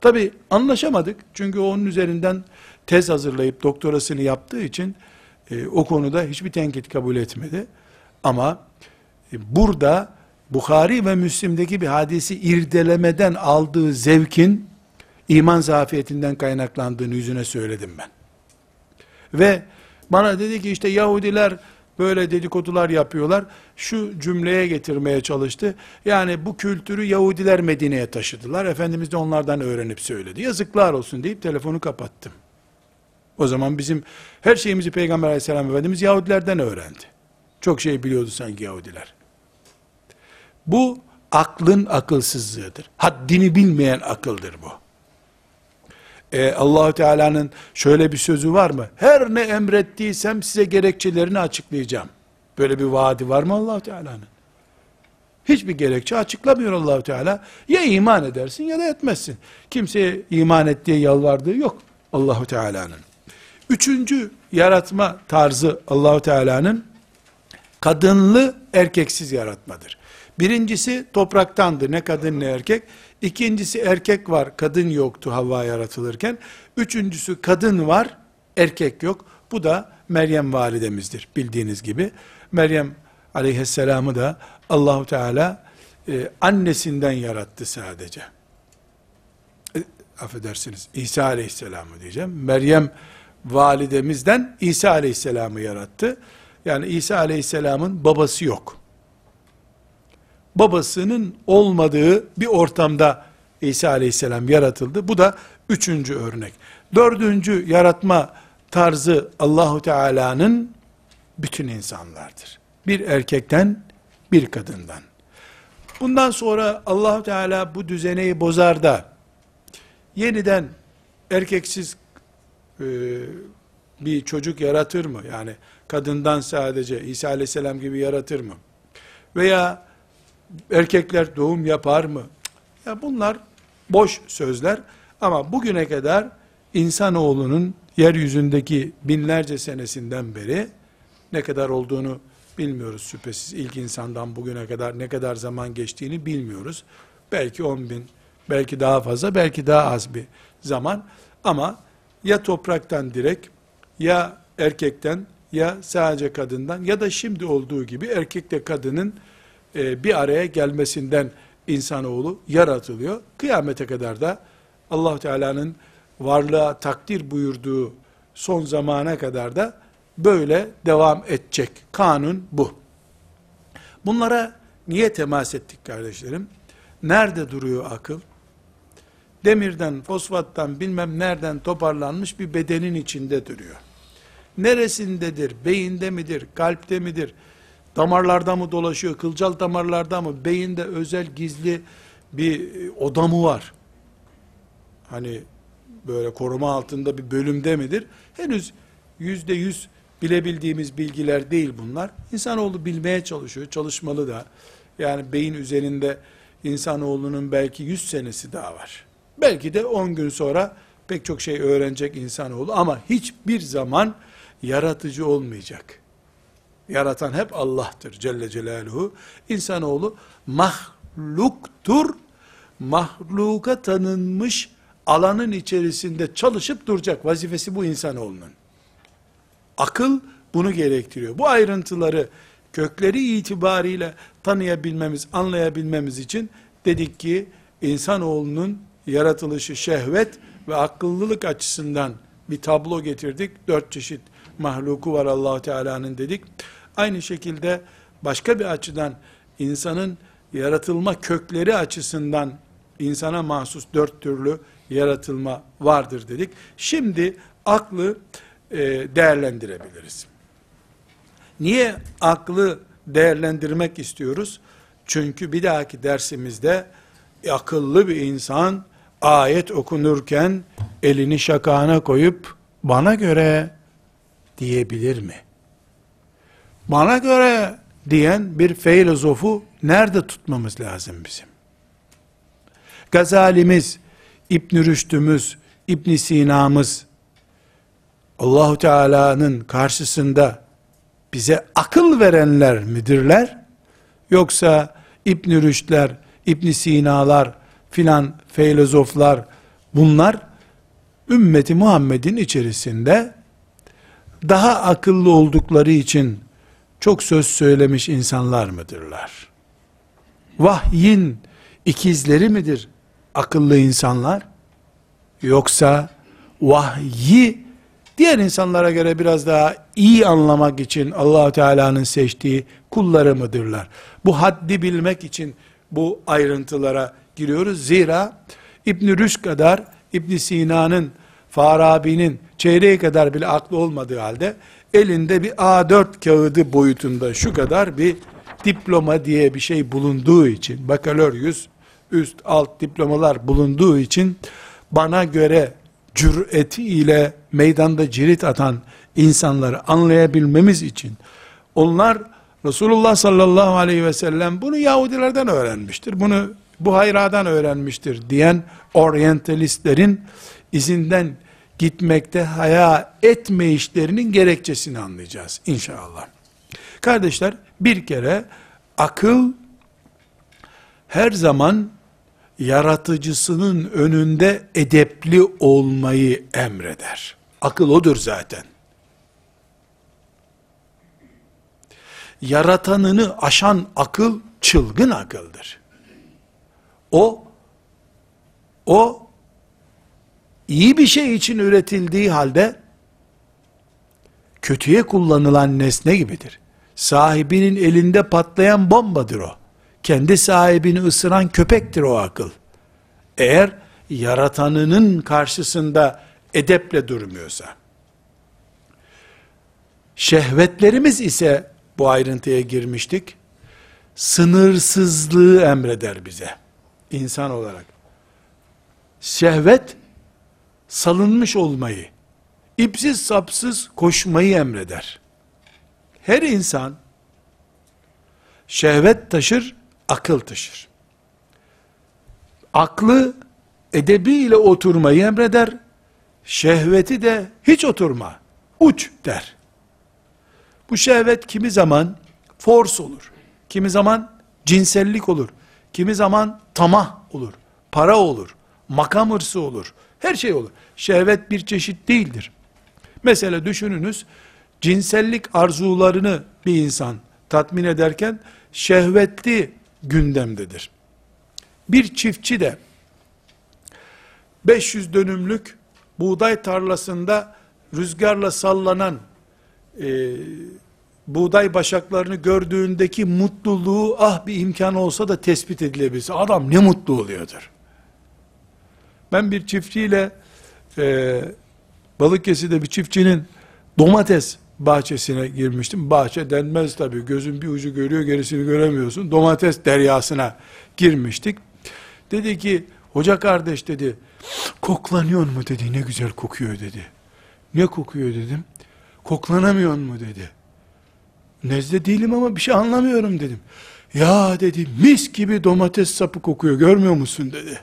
Tabi anlaşamadık. Çünkü onun üzerinden tez hazırlayıp doktorasını yaptığı için e, o konuda hiçbir tenkit kabul etmedi. Ama e, burada Bukhari ve Müslim'deki bir hadisi irdelemeden aldığı zevkin iman zafiyetinden kaynaklandığını yüzüne söyledim ben. Ve bana dedi ki işte Yahudiler böyle dedikodular yapıyorlar. Şu cümleye getirmeye çalıştı. Yani bu kültürü Yahudiler Medine'ye taşıdılar. Efendimiz de onlardan öğrenip söyledi. Yazıklar olsun deyip telefonu kapattım. O zaman bizim her şeyimizi Peygamber aleyhisselam Efendimiz Yahudilerden öğrendi. Çok şey biliyordu sanki Yahudiler. Bu aklın akılsızlığıdır. Haddini bilmeyen akıldır bu. Ee, allah Teala'nın şöyle bir sözü var mı? Her ne emrettiysem size gerekçelerini açıklayacağım. Böyle bir vaadi var mı allah Teala'nın? Hiçbir gerekçe açıklamıyor allah Teala. Ya iman edersin ya da etmezsin. Kimseye iman et diye yalvardığı yok Allahu Teala'nın. Üçüncü yaratma tarzı Allahu Teala'nın kadınlı erkeksiz yaratmadır. Birincisi topraktandı ne kadın ne erkek. İkincisi erkek var kadın yoktu Havva yaratılırken. Üçüncüsü kadın var erkek yok. Bu da Meryem validemizdir bildiğiniz gibi. Meryem aleyhisselamı da Allahu Teala e, annesinden yarattı sadece. E, affedersiniz İsa aleyhisselamı diyeceğim. Meryem validemizden İsa aleyhisselamı yarattı. Yani İsa aleyhisselamın babası yok. Babasının olmadığı bir ortamda İsa aleyhisselam yaratıldı. Bu da üçüncü örnek. Dördüncü yaratma tarzı Allahu Teala'nın bütün insanlardır. Bir erkekten bir kadından. Bundan sonra Allahu Teala bu düzeneyi bozar da yeniden erkeksiz e, bir çocuk yaratır mı? Yani kadından sadece İsa Aleyhisselam gibi yaratır mı? Veya erkekler doğum yapar mı? Ya bunlar boş sözler ama bugüne kadar insanoğlunun yeryüzündeki binlerce senesinden beri ne kadar olduğunu bilmiyoruz şüphesiz. İlk insandan bugüne kadar ne kadar zaman geçtiğini bilmiyoruz. Belki 10 bin, belki daha fazla, belki daha az bir zaman. Ama ya topraktan direkt, ya erkekten, ya sadece kadından, ya da şimdi olduğu gibi erkekle kadının e, bir araya gelmesinden insanoğlu yaratılıyor. Kıyamete kadar da allah Teala'nın varlığa takdir buyurduğu son zamana kadar da böyle devam edecek. Kanun bu. Bunlara niye temas ettik kardeşlerim? Nerede duruyor akıl? Demirden, fosfattan bilmem nereden toparlanmış bir bedenin içinde duruyor. Neresindedir? Beyinde midir? Kalpte midir? Damarlarda mı dolaşıyor? Kılcal damarlarda mı? Beyinde özel gizli bir oda mı var? Hani böyle koruma altında bir bölümde midir? Henüz yüzde yüz bilebildiğimiz bilgiler değil bunlar. İnsanoğlu bilmeye çalışıyor, çalışmalı da. Yani beyin üzerinde insanoğlunun belki yüz senesi daha var. Belki de on gün sonra pek çok şey öğrenecek insanoğlu ama hiçbir zaman yaratıcı olmayacak. Yaratan hep Allah'tır Celle Celaluhu. İnsanoğlu mahluktur. Mahluka tanınmış alanın içerisinde çalışıp duracak. Vazifesi bu insanoğlunun. Akıl bunu gerektiriyor. Bu ayrıntıları kökleri itibariyle tanıyabilmemiz, anlayabilmemiz için dedik ki insanoğlunun yaratılışı şehvet ve akıllılık açısından bir tablo getirdik. Dört çeşit mahluku var allah Teala'nın dedik. Aynı şekilde başka bir açıdan insanın yaratılma kökleri açısından insana mahsus dört türlü yaratılma vardır dedik. Şimdi aklı e, değerlendirebiliriz. Niye aklı değerlendirmek istiyoruz? Çünkü bir dahaki dersimizde akıllı bir insan ayet okunurken elini şakağına koyup bana göre diyebilir mi? Bana göre diyen bir filozofu nerede tutmamız lazım bizim? Gazalimiz, İbn Rüşd'ümüz, İbn Sina'mız Allahu Teala'nın karşısında bize akıl verenler midirler? Yoksa İbn Rüşdler, İbn Sina'lar filan filozoflar bunlar ümmeti Muhammed'in içerisinde daha akıllı oldukları için çok söz söylemiş insanlar mıdırlar? Vahyin ikizleri midir akıllı insanlar? Yoksa vahyi diğer insanlara göre biraz daha iyi anlamak için allah Teala'nın seçtiği kulları mıdırlar? Bu haddi bilmek için bu ayrıntılara giriyoruz. Zira İbn Rüşd kadar İbn Sina'nın, Farabi'nin çeyreği kadar bile aklı olmadığı halde elinde bir A4 kağıdı boyutunda şu kadar bir diploma diye bir şey bulunduğu için bakaloryüs üst alt diplomalar bulunduğu için bana göre cüreti ile meydanda cirit atan insanları anlayabilmemiz için onlar Resulullah sallallahu aleyhi ve sellem bunu Yahudilerden öğrenmiştir. Bunu bu hayradan öğrenmiştir diyen oryantalistlerin izinden gitmekte haya etme işlerinin gerekçesini anlayacağız inşallah. Kardeşler bir kere akıl her zaman yaratıcısının önünde edepli olmayı emreder. Akıl odur zaten. yaratanını aşan akıl çılgın akıldır. O o iyi bir şey için üretildiği halde kötüye kullanılan nesne gibidir. Sahibinin elinde patlayan bombadır o. Kendi sahibini ısıran köpektir o akıl. Eğer yaratanının karşısında edeple durmuyorsa. Şehvetlerimiz ise bu ayrıntıya girmiştik. Sınırsızlığı emreder bize. insan olarak. Şehvet salınmış olmayı, ipsiz sapsız koşmayı emreder. Her insan şehvet taşır, akıl taşır. Aklı edebiyle oturmayı emreder, şehveti de hiç oturma, uç der. Bu şehvet kimi zaman force olur, kimi zaman cinsellik olur, kimi zaman tamah olur, para olur, makam hırsı olur, her şey olur. Şehvet bir çeşit değildir. Mesela düşününüz, cinsellik arzularını bir insan tatmin ederken şehvetli gündemdedir. Bir çiftçi de 500 dönümlük buğday tarlasında rüzgarla sallanan e, buğday başaklarını gördüğündeki mutluluğu ah bir imkan olsa da tespit edilebilse adam ne mutlu oluyordur. Ben bir çiftçiyle e, Balıkesir'de bir çiftçinin domates bahçesine girmiştim. Bahçe denmez tabii. Gözün bir ucu görüyor, gerisini göremiyorsun. Domates deryasına girmiştik. Dedi ki, hoca kardeş dedi, koklanıyor mu dedi, ne güzel kokuyor dedi. Ne kokuyor dedim. Koklanamıyor mu dedi. Nezle değilim ama bir şey anlamıyorum dedim. Ya dedi, mis gibi domates sapı kokuyor, görmüyor musun dedi.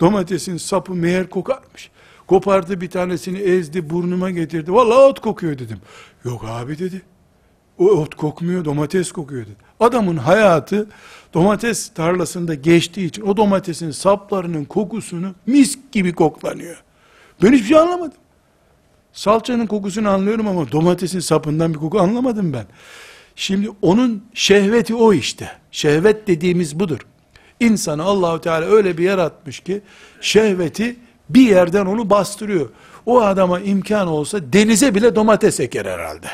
Domatesin sapı meğer kokarmış. Kopardı bir tanesini ezdi burnuma getirdi. Vallahi ot kokuyor dedim. Yok abi dedi. O ot kokmuyor domates kokuyor dedi. Adamın hayatı domates tarlasında geçtiği için o domatesin saplarının kokusunu mis gibi koklanıyor. Ben hiçbir şey anlamadım. Salçanın kokusunu anlıyorum ama domatesin sapından bir koku anlamadım ben. Şimdi onun şehveti o işte. Şehvet dediğimiz budur. İnsanı Allahu Teala öyle bir yaratmış ki şehveti bir yerden onu bastırıyor. O adama imkan olsa denize bile domates eker herhalde.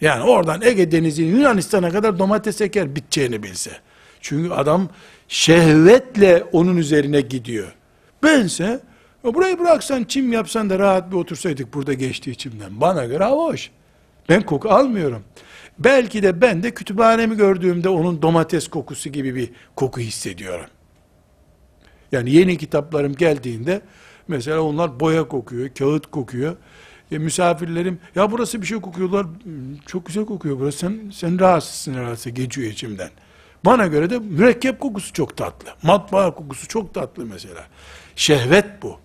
Yani oradan Ege Denizi Yunanistan'a kadar domates eker biteceğini bilse. Çünkü adam şehvetle onun üzerine gidiyor. Bense burayı bıraksan çim yapsan da rahat bir otursaydık burada geçtiği içimden. Bana göre hava hoş. Ben koku almıyorum. Belki de ben de kütüphanemi gördüğümde onun domates kokusu gibi bir koku hissediyorum. Yani yeni kitaplarım geldiğinde mesela onlar boya kokuyor, kağıt kokuyor. E, misafirlerim ya burası bir şey kokuyorlar. Hmm, çok güzel kokuyor burası. Sen, sen rahatsızsın herhalde geçiyor içimden. Bana göre de mürekkep kokusu çok tatlı. Matbaa kokusu çok tatlı mesela. Şehvet bu.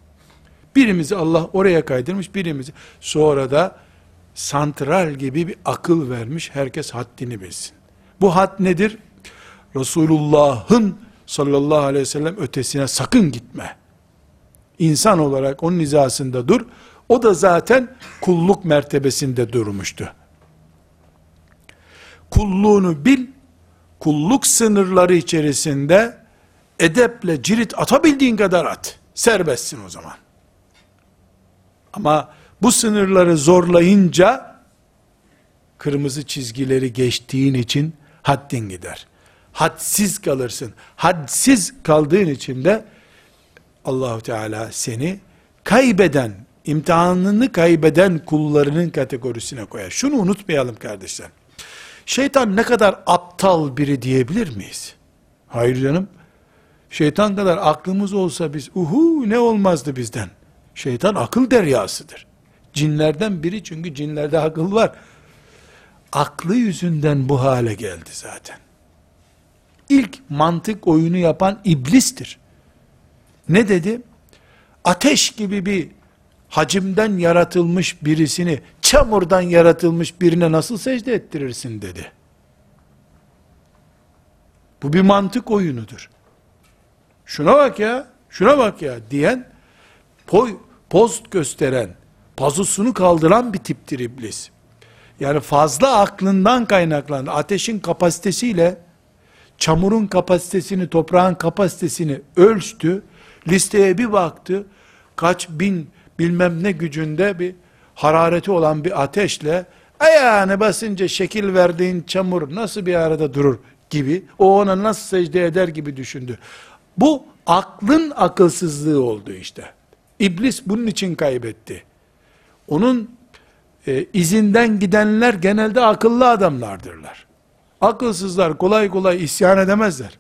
Birimizi Allah oraya kaydırmış, birimizi sonra da santral gibi bir akıl vermiş. Herkes haddini bilsin. Bu had nedir? Resulullah'ın sallallahu aleyhi ve sellem ötesine sakın gitme. İnsan olarak onun hizasında dur. O da zaten kulluk mertebesinde durmuştu. Kulluğunu bil, kulluk sınırları içerisinde edeple cirit atabildiğin kadar at. Serbestsin o zaman. Ama bu sınırları zorlayınca kırmızı çizgileri geçtiğin için haddin gider. Hadsiz kalırsın. Hadsiz kaldığın için de Allahu Teala seni kaybeden, imtihanını kaybeden kullarının kategorisine koyar. Şunu unutmayalım kardeşler. Şeytan ne kadar aptal biri diyebilir miyiz? Hayır canım. Şeytan kadar aklımız olsa biz uhu ne olmazdı bizden. Şeytan akıl deryasıdır. Cinlerden biri çünkü cinlerde akıl var. Aklı yüzünden bu hale geldi zaten. İlk mantık oyunu yapan iblistir. Ne dedi? Ateş gibi bir hacimden yaratılmış birisini çamurdan yaratılmış birine nasıl secde ettirirsin dedi. Bu bir mantık oyunudur. Şuna bak ya, şuna bak ya diyen, poy, post gösteren, pazusunu kaldıran bir tiptir iblis. Yani fazla aklından kaynaklandı. Ateşin kapasitesiyle çamurun kapasitesini, toprağın kapasitesini ölçtü. Listeye bir baktı. Kaç bin bilmem ne gücünde bir harareti olan bir ateşle ayağını basınca şekil verdiğin çamur nasıl bir arada durur gibi, o ona nasıl secde eder gibi düşündü. Bu aklın akılsızlığı oldu işte. İblis bunun için kaybetti. Onun e, izinden gidenler genelde akıllı adamlardırlar. Akılsızlar kolay kolay isyan edemezler.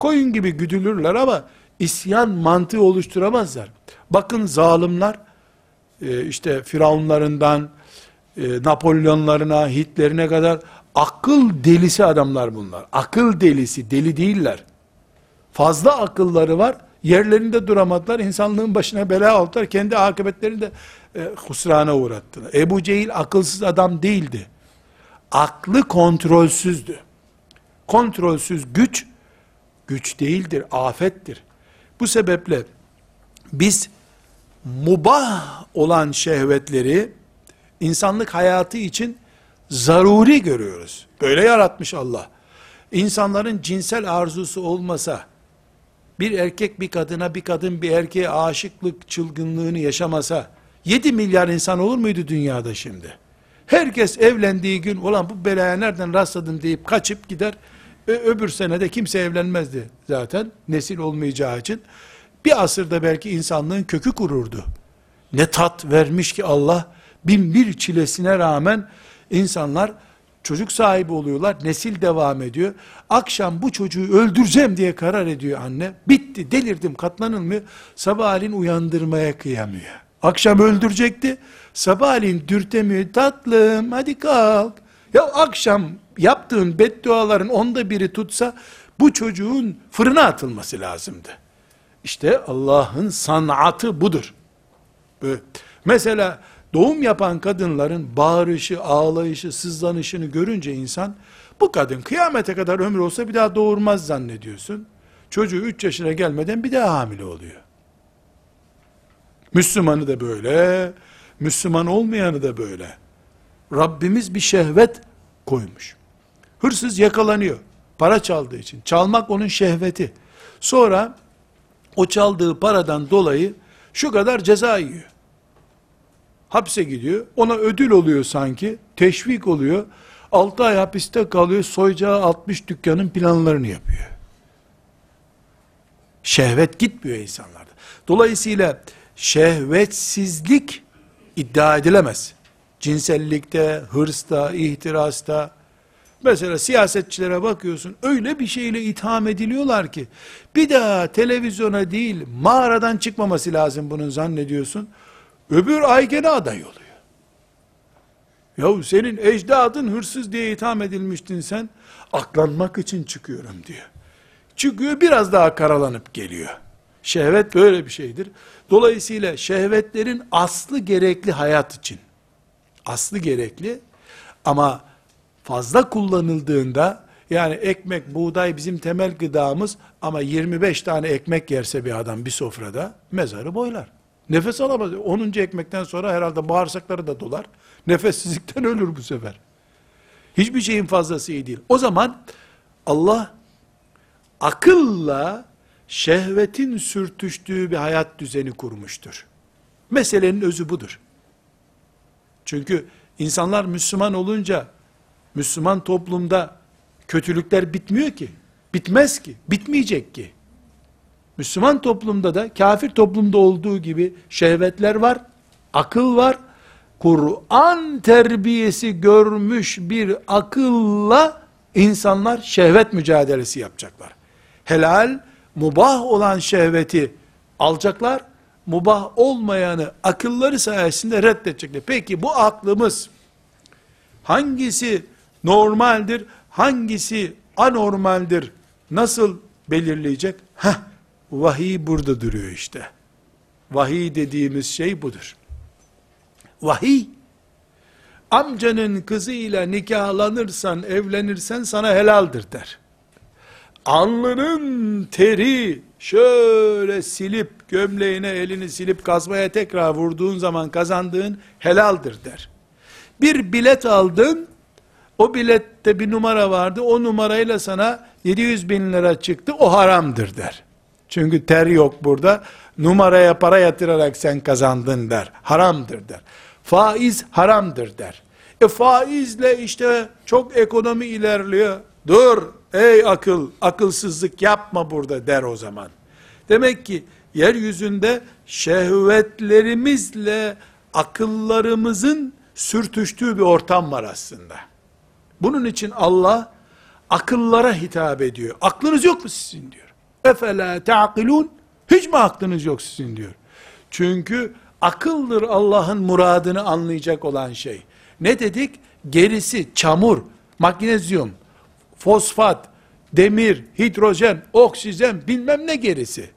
Koyun gibi güdülürler ama isyan mantığı oluşturamazlar. Bakın zalimler, e, işte Firavunlarından, e, Napolyonlarına, Hitler'ine kadar akıl delisi adamlar bunlar. Akıl delisi, deli değiller. Fazla akılları var, yerlerinde duramadılar, insanlığın başına bela aldılar, kendi akıbetlerini de e, husrana uğrattılar. Ebu Cehil akılsız adam değildi. Aklı kontrolsüzdü. Kontrolsüz güç, güç değildir, afettir. Bu sebeple biz mubah olan şehvetleri insanlık hayatı için zaruri görüyoruz. Böyle yaratmış Allah. İnsanların cinsel arzusu olmasa, bir erkek bir kadına, bir kadın bir erkeğe aşıklık çılgınlığını yaşamasa, 7 milyar insan olur muydu dünyada şimdi? Herkes evlendiği gün, olan bu belaya nereden rastladım deyip kaçıp gider, Ö- öbür senede kimse evlenmezdi zaten, nesil olmayacağı için. Bir asırda belki insanlığın kökü kururdu. Ne tat vermiş ki Allah, bin bir çilesine rağmen insanlar çocuk sahibi oluyorlar, nesil devam ediyor. Akşam bu çocuğu öldüreceğim diye karar ediyor anne. Bitti, delirdim, katlanılmıyor. Sabahleyin uyandırmaya kıyamıyor. Akşam öldürecekti, sabahleyin dürtemiyor. Tatlım, hadi kalk. Ya akşam yaptığın bedduaların onda biri tutsa, bu çocuğun fırına atılması lazımdı. İşte Allah'ın sanatı budur. Böyle. Mesela doğum yapan kadınların bağırışı, ağlayışı, sızlanışını görünce insan, bu kadın kıyamete kadar ömür olsa bir daha doğurmaz zannediyorsun. Çocuğu 3 yaşına gelmeden bir daha hamile oluyor. Müslümanı da böyle, Müslüman olmayanı da böyle. Rabbimiz bir şehvet koymuş. Hırsız yakalanıyor. Para çaldığı için. Çalmak onun şehveti. Sonra o çaldığı paradan dolayı şu kadar ceza yiyor. Hapse gidiyor. Ona ödül oluyor sanki. Teşvik oluyor. 6 ay hapiste kalıyor. Soyacağı 60 dükkanın planlarını yapıyor. Şehvet gitmiyor insanlarda. Dolayısıyla şehvetsizlik iddia edilemez. Cinsellikte, hırsta, ihtirasta, Mesela siyasetçilere bakıyorsun öyle bir şeyle itham ediliyorlar ki bir daha televizyona değil mağaradan çıkmaması lazım bunun zannediyorsun. Öbür ay gene aday oluyor. Yahu senin ecdadın hırsız diye itham edilmiştin sen. Aklanmak için çıkıyorum diyor. Çıkıyor biraz daha karalanıp geliyor. Şehvet böyle bir şeydir. Dolayısıyla şehvetlerin aslı gerekli hayat için. Aslı gerekli ama fazla kullanıldığında yani ekmek, buğday bizim temel gıdamız ama 25 tane ekmek yerse bir adam bir sofrada mezarı boylar. Nefes alamaz. 10. ekmekten sonra herhalde bağırsakları da dolar. Nefessizlikten ölür bu sefer. Hiçbir şeyin fazlası iyi değil. O zaman Allah akılla şehvetin sürtüştüğü bir hayat düzeni kurmuştur. Meselenin özü budur. Çünkü insanlar Müslüman olunca Müslüman toplumda kötülükler bitmiyor ki. Bitmez ki. Bitmeyecek ki. Müslüman toplumda da kafir toplumda olduğu gibi şehvetler var, akıl var. Kur'an terbiyesi görmüş bir akılla insanlar şehvet mücadelesi yapacaklar. Helal, mubah olan şehveti alacaklar, mubah olmayanı akılları sayesinde reddedecekler. Peki bu aklımız hangisi normaldir, hangisi anormaldir, nasıl belirleyecek? Heh, vahiy burada duruyor işte. Vahiy dediğimiz şey budur. Vahiy, amcanın kızıyla nikahlanırsan, evlenirsen sana helaldir der. Alnının teri şöyle silip, gömleğine elini silip kazmaya tekrar vurduğun zaman kazandığın helaldir der Bir bilet aldın, o bilette bir numara vardı, o numarayla sana 700 bin lira çıktı, o haramdır der. Çünkü ter yok burada, numaraya para yatırarak sen kazandın der, haramdır der. Faiz haramdır der. E faizle işte çok ekonomi ilerliyor, dur ey akıl, akılsızlık yapma burada der o zaman. Demek ki yeryüzünde şehvetlerimizle akıllarımızın sürtüştüğü bir ortam var aslında. Bunun için Allah akıllara hitap ediyor. Aklınız yok mu sizin diyor. Efela ta'kilun. Hiç mi aklınız yok sizin diyor. Çünkü akıldır Allah'ın muradını anlayacak olan şey. Ne dedik? Gerisi çamur, magnezyum, fosfat, demir, hidrojen, oksijen bilmem ne gerisi.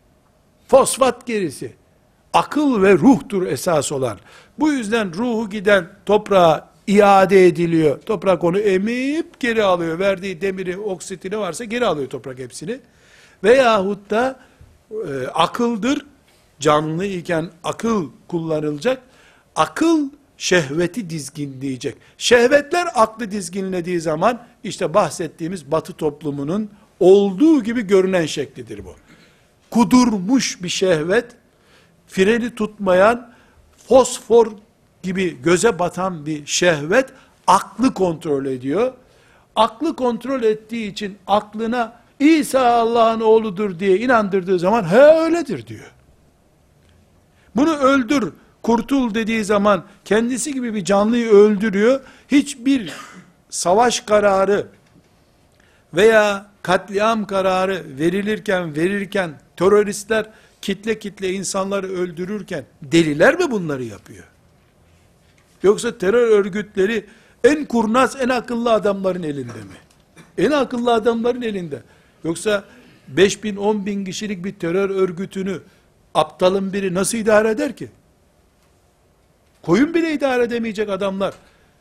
Fosfat gerisi. Akıl ve ruhtur esas olan. Bu yüzden ruhu giden toprağa iade ediliyor. Toprak onu emip geri alıyor. Verdiği demiri, oksitini varsa geri alıyor toprak hepsini. Veyahut da e, akıldır. Canlı iken akıl kullanılacak. Akıl şehveti dizginleyecek. Şehvetler aklı dizginlediği zaman işte bahsettiğimiz batı toplumunun olduğu gibi görünen şeklidir bu. Kudurmuş bir şehvet, freni tutmayan, fosfor gibi göze batan bir şehvet, aklı kontrol ediyor. Aklı kontrol ettiği için aklına İsa Allah'ın oğludur diye inandırdığı zaman he öyledir diyor. Bunu öldür, kurtul dediği zaman kendisi gibi bir canlıyı öldürüyor. Hiçbir savaş kararı veya katliam kararı verilirken verirken teröristler kitle kitle insanları öldürürken deliler mi bunları yapıyor? Yoksa terör örgütleri en kurnaz, en akıllı adamların elinde mi? En akıllı adamların elinde. Yoksa 5 bin, 10 bin kişilik bir terör örgütünü aptalın biri nasıl idare eder ki? Koyun bile idare edemeyecek adamlar.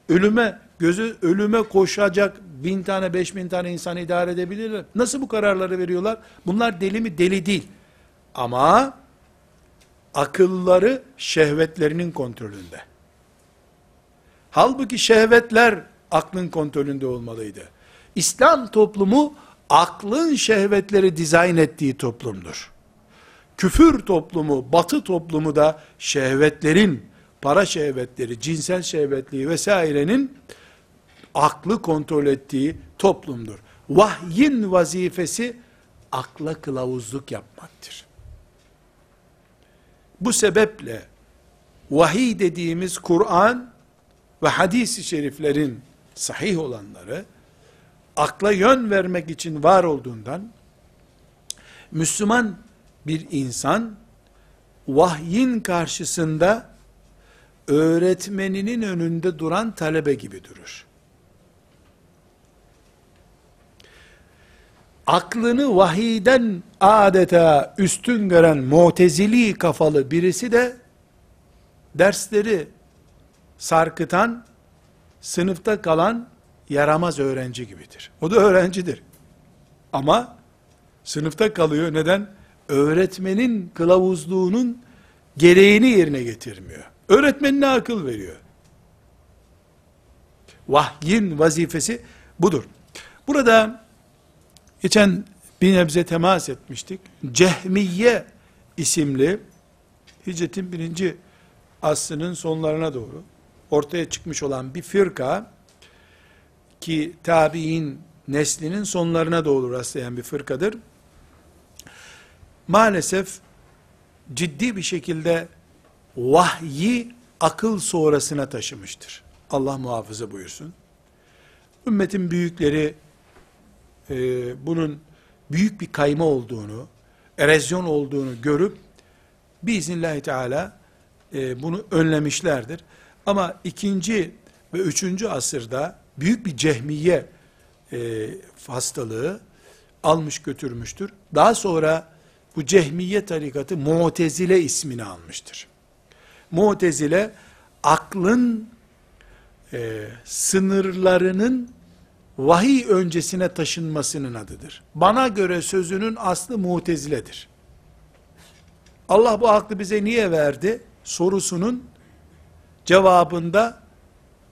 Ölüme, gözü ölüme koşacak bin tane, beş bin tane insan idare edebilirler. Nasıl bu kararları veriyorlar? Bunlar deli mi? Deli değil. Ama akılları şehvetlerinin kontrolünde. Halbuki şehvetler aklın kontrolünde olmalıydı. İslam toplumu aklın şehvetleri dizayn ettiği toplumdur. Küfür toplumu, batı toplumu da şehvetlerin, para şehvetleri, cinsel şehvetliği vesairenin aklı kontrol ettiği toplumdur. Vahyin vazifesi akla kılavuzluk yapmaktır. Bu sebeple vahiy dediğimiz Kur'an ve hadis-i şeriflerin sahih olanları akla yön vermek için var olduğundan Müslüman bir insan vahyin karşısında öğretmeninin önünde duran talebe gibi durur. Aklını vahiyden adeta üstün gören mutezili kafalı birisi de dersleri sarkıtan, sınıfta kalan yaramaz öğrenci gibidir. O da öğrencidir. Ama sınıfta kalıyor. Neden? Öğretmenin kılavuzluğunun gereğini yerine getirmiyor. Öğretmenine akıl veriyor. Vahyin vazifesi budur. Burada geçen bir nebze temas etmiştik. Cehmiye isimli hicretin birinci asrının sonlarına doğru ortaya çıkmış olan bir firka ki tabi'in neslinin sonlarına doğru rastlayan bir fırkadır. Maalesef ciddi bir şekilde vahyi akıl sonrasına taşımıştır. Allah muhafaza buyursun. Ümmetin büyükleri e, bunun büyük bir kayma olduğunu, erozyon olduğunu görüp biiznillahü teala e, bunu önlemişlerdir. Ama ikinci ve üçüncü asırda büyük bir cehmiye e, hastalığı almış götürmüştür. Daha sonra bu cehmiye tarikatı Mu'tezile ismini almıştır. Mu'tezile aklın e, sınırlarının vahiy öncesine taşınmasının adıdır. Bana göre sözünün aslı Mu'teziledir. Allah bu aklı bize niye verdi? Sorusunun cevabında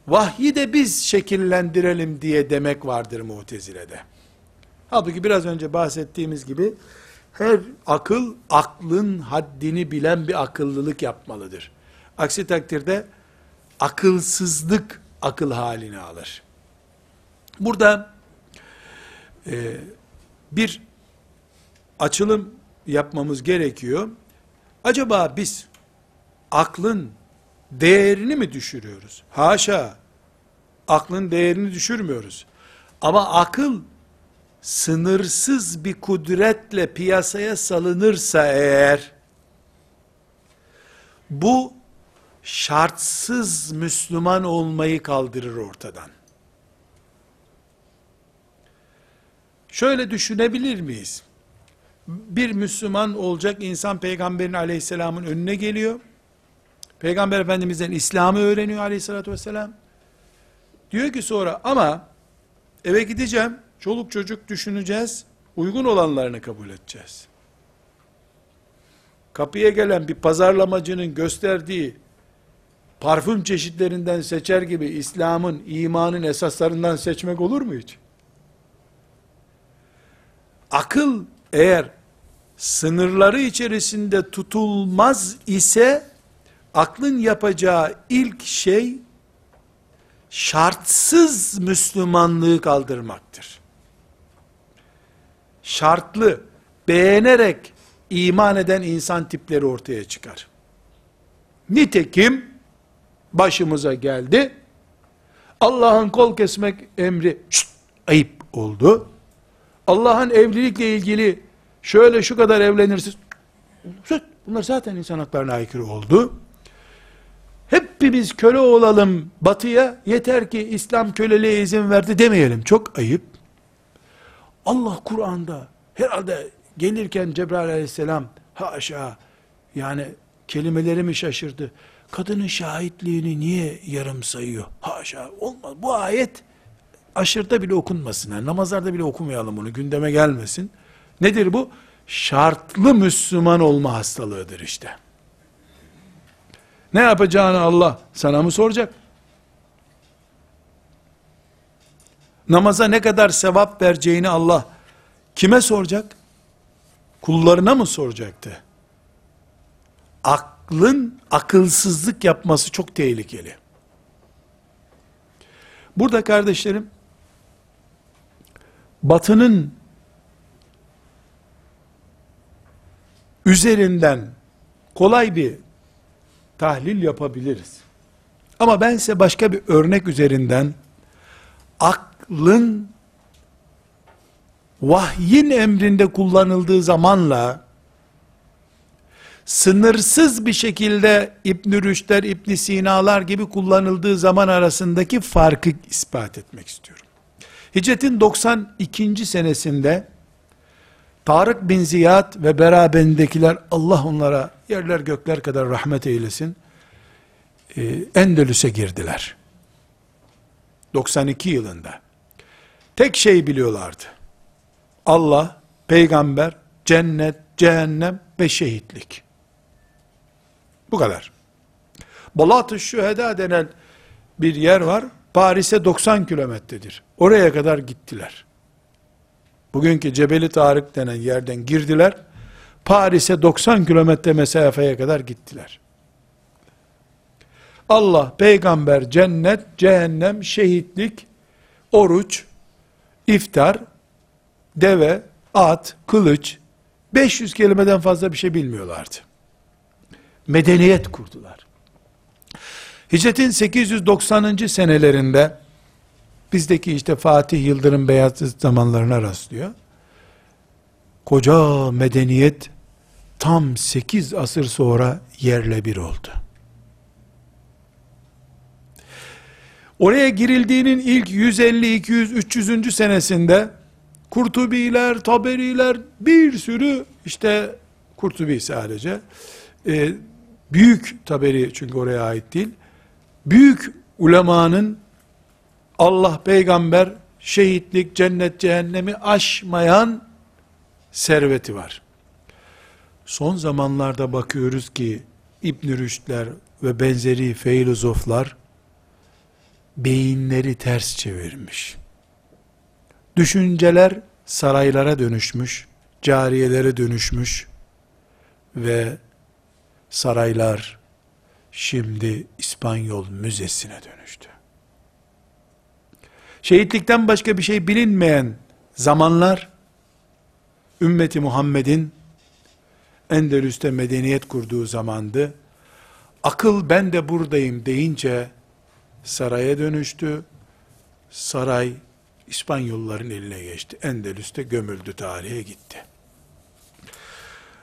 vahyi de biz şekillendirelim diye demek vardır mutezilede. Halbuki biraz önce bahsettiğimiz gibi her akıl aklın haddini bilen bir akıllılık yapmalıdır. Aksi takdirde akılsızlık akıl halini alır. Burada e, bir açılım yapmamız gerekiyor. Acaba biz aklın değerini mi düşürüyoruz? Haşa. Aklın değerini düşürmüyoruz. Ama akıl sınırsız bir kudretle piyasaya salınırsa eğer bu şartsız Müslüman olmayı kaldırır ortadan. Şöyle düşünebilir miyiz? Bir Müslüman olacak insan peygamberin aleyhisselamın önüne geliyor. Peygamber efendimizden İslam'ı öğreniyor aleyhissalatü vesselam. Diyor ki sonra ama eve gideceğim, çoluk çocuk düşüneceğiz, uygun olanlarını kabul edeceğiz. Kapıya gelen bir pazarlamacının gösterdiği parfüm çeşitlerinden seçer gibi İslam'ın, imanın esaslarından seçmek olur mu hiç? Akıl eğer sınırları içerisinde tutulmaz ise aklın yapacağı ilk şey şartsız Müslümanlığı kaldırmaktır. Şartlı, beğenerek iman eden insan tipleri ortaya çıkar. Nitekim başımıza geldi. Allah'ın kol kesmek emri şşt, ayıp oldu. Allah'ın evlilikle ilgili şöyle şu kadar evlenirsiniz. Bunlar zaten insan haklarına aykırı oldu. Hepimiz köle olalım batıya yeter ki İslam köleliğe izin verdi demeyelim. Çok ayıp. Allah Kur'an'da herhalde gelirken Cebrail aleyhisselam haşa yani kelimelerimi şaşırdı. Kadının şahitliğini niye yarım sayıyor? Haşa olmaz. Bu ayet aşırıda bile okunmasın. Yani namazlarda bile okumayalım bunu. Gündeme gelmesin. Nedir bu? Şartlı Müslüman olma hastalığıdır işte. Ne yapacağını Allah sana mı soracak? Namaza ne kadar sevap vereceğini Allah kime soracak? Kullarına mı soracaktı? Aklın akılsızlık yapması çok tehlikeli. Burada kardeşlerim, batının üzerinden kolay bir tahlil yapabiliriz. Ama ben size başka bir örnek üzerinden aklın vahyin emrinde kullanıldığı zamanla sınırsız bir şekilde İbn Rüşdler, İbn Sinalar gibi kullanıldığı zaman arasındaki farkı ispat etmek istiyorum. Hicretin 92. senesinde Tarık bin Ziyad ve beraberинdekiler Allah onlara yerler gökler kadar rahmet eylesin. Ee, Endülüs'e girdiler. 92 yılında. Tek şey biliyorlardı. Allah, peygamber, cennet, cehennem ve şehitlik. Bu kadar. Balat-ı Şüheda denen bir yer var. Paris'e 90 kilometredir. Oraya kadar gittiler. Bugünkü Cebeli Tarık denen yerden girdiler. Paris'e 90 kilometre mesafeye kadar gittiler. Allah, peygamber, cennet, cehennem, şehitlik, oruç, iftar, deve, at, kılıç, 500 kelimeden fazla bir şey bilmiyorlardı. Medeniyet kurdular. Hicretin 890. senelerinde bizdeki işte Fatih Yıldırım Beyazıt zamanlarına rastlıyor. Koca medeniyet tam 8 asır sonra yerle bir oldu. Oraya girildiğinin ilk 150, 200, 300. senesinde Kurtubiler, Taberiler bir sürü işte Kurtubi sadece e, büyük Taberi çünkü oraya ait değil büyük ulemanın Allah peygamber şehitlik cennet cehennemi aşmayan serveti var. Son zamanlarda bakıyoruz ki İbn Rüşdler ve benzeri filozoflar beyinleri ters çevirmiş. Düşünceler saraylara dönüşmüş, cariyelere dönüşmüş ve saraylar şimdi İspanyol müzesine dönüştü. Şehitlikten başka bir şey bilinmeyen zamanlar ümmeti Muhammed'in Endülüs'te medeniyet kurduğu zamandı. Akıl ben de buradayım deyince saraya dönüştü. Saray İspanyolların eline geçti. Endülüs'te gömüldü tarihe gitti.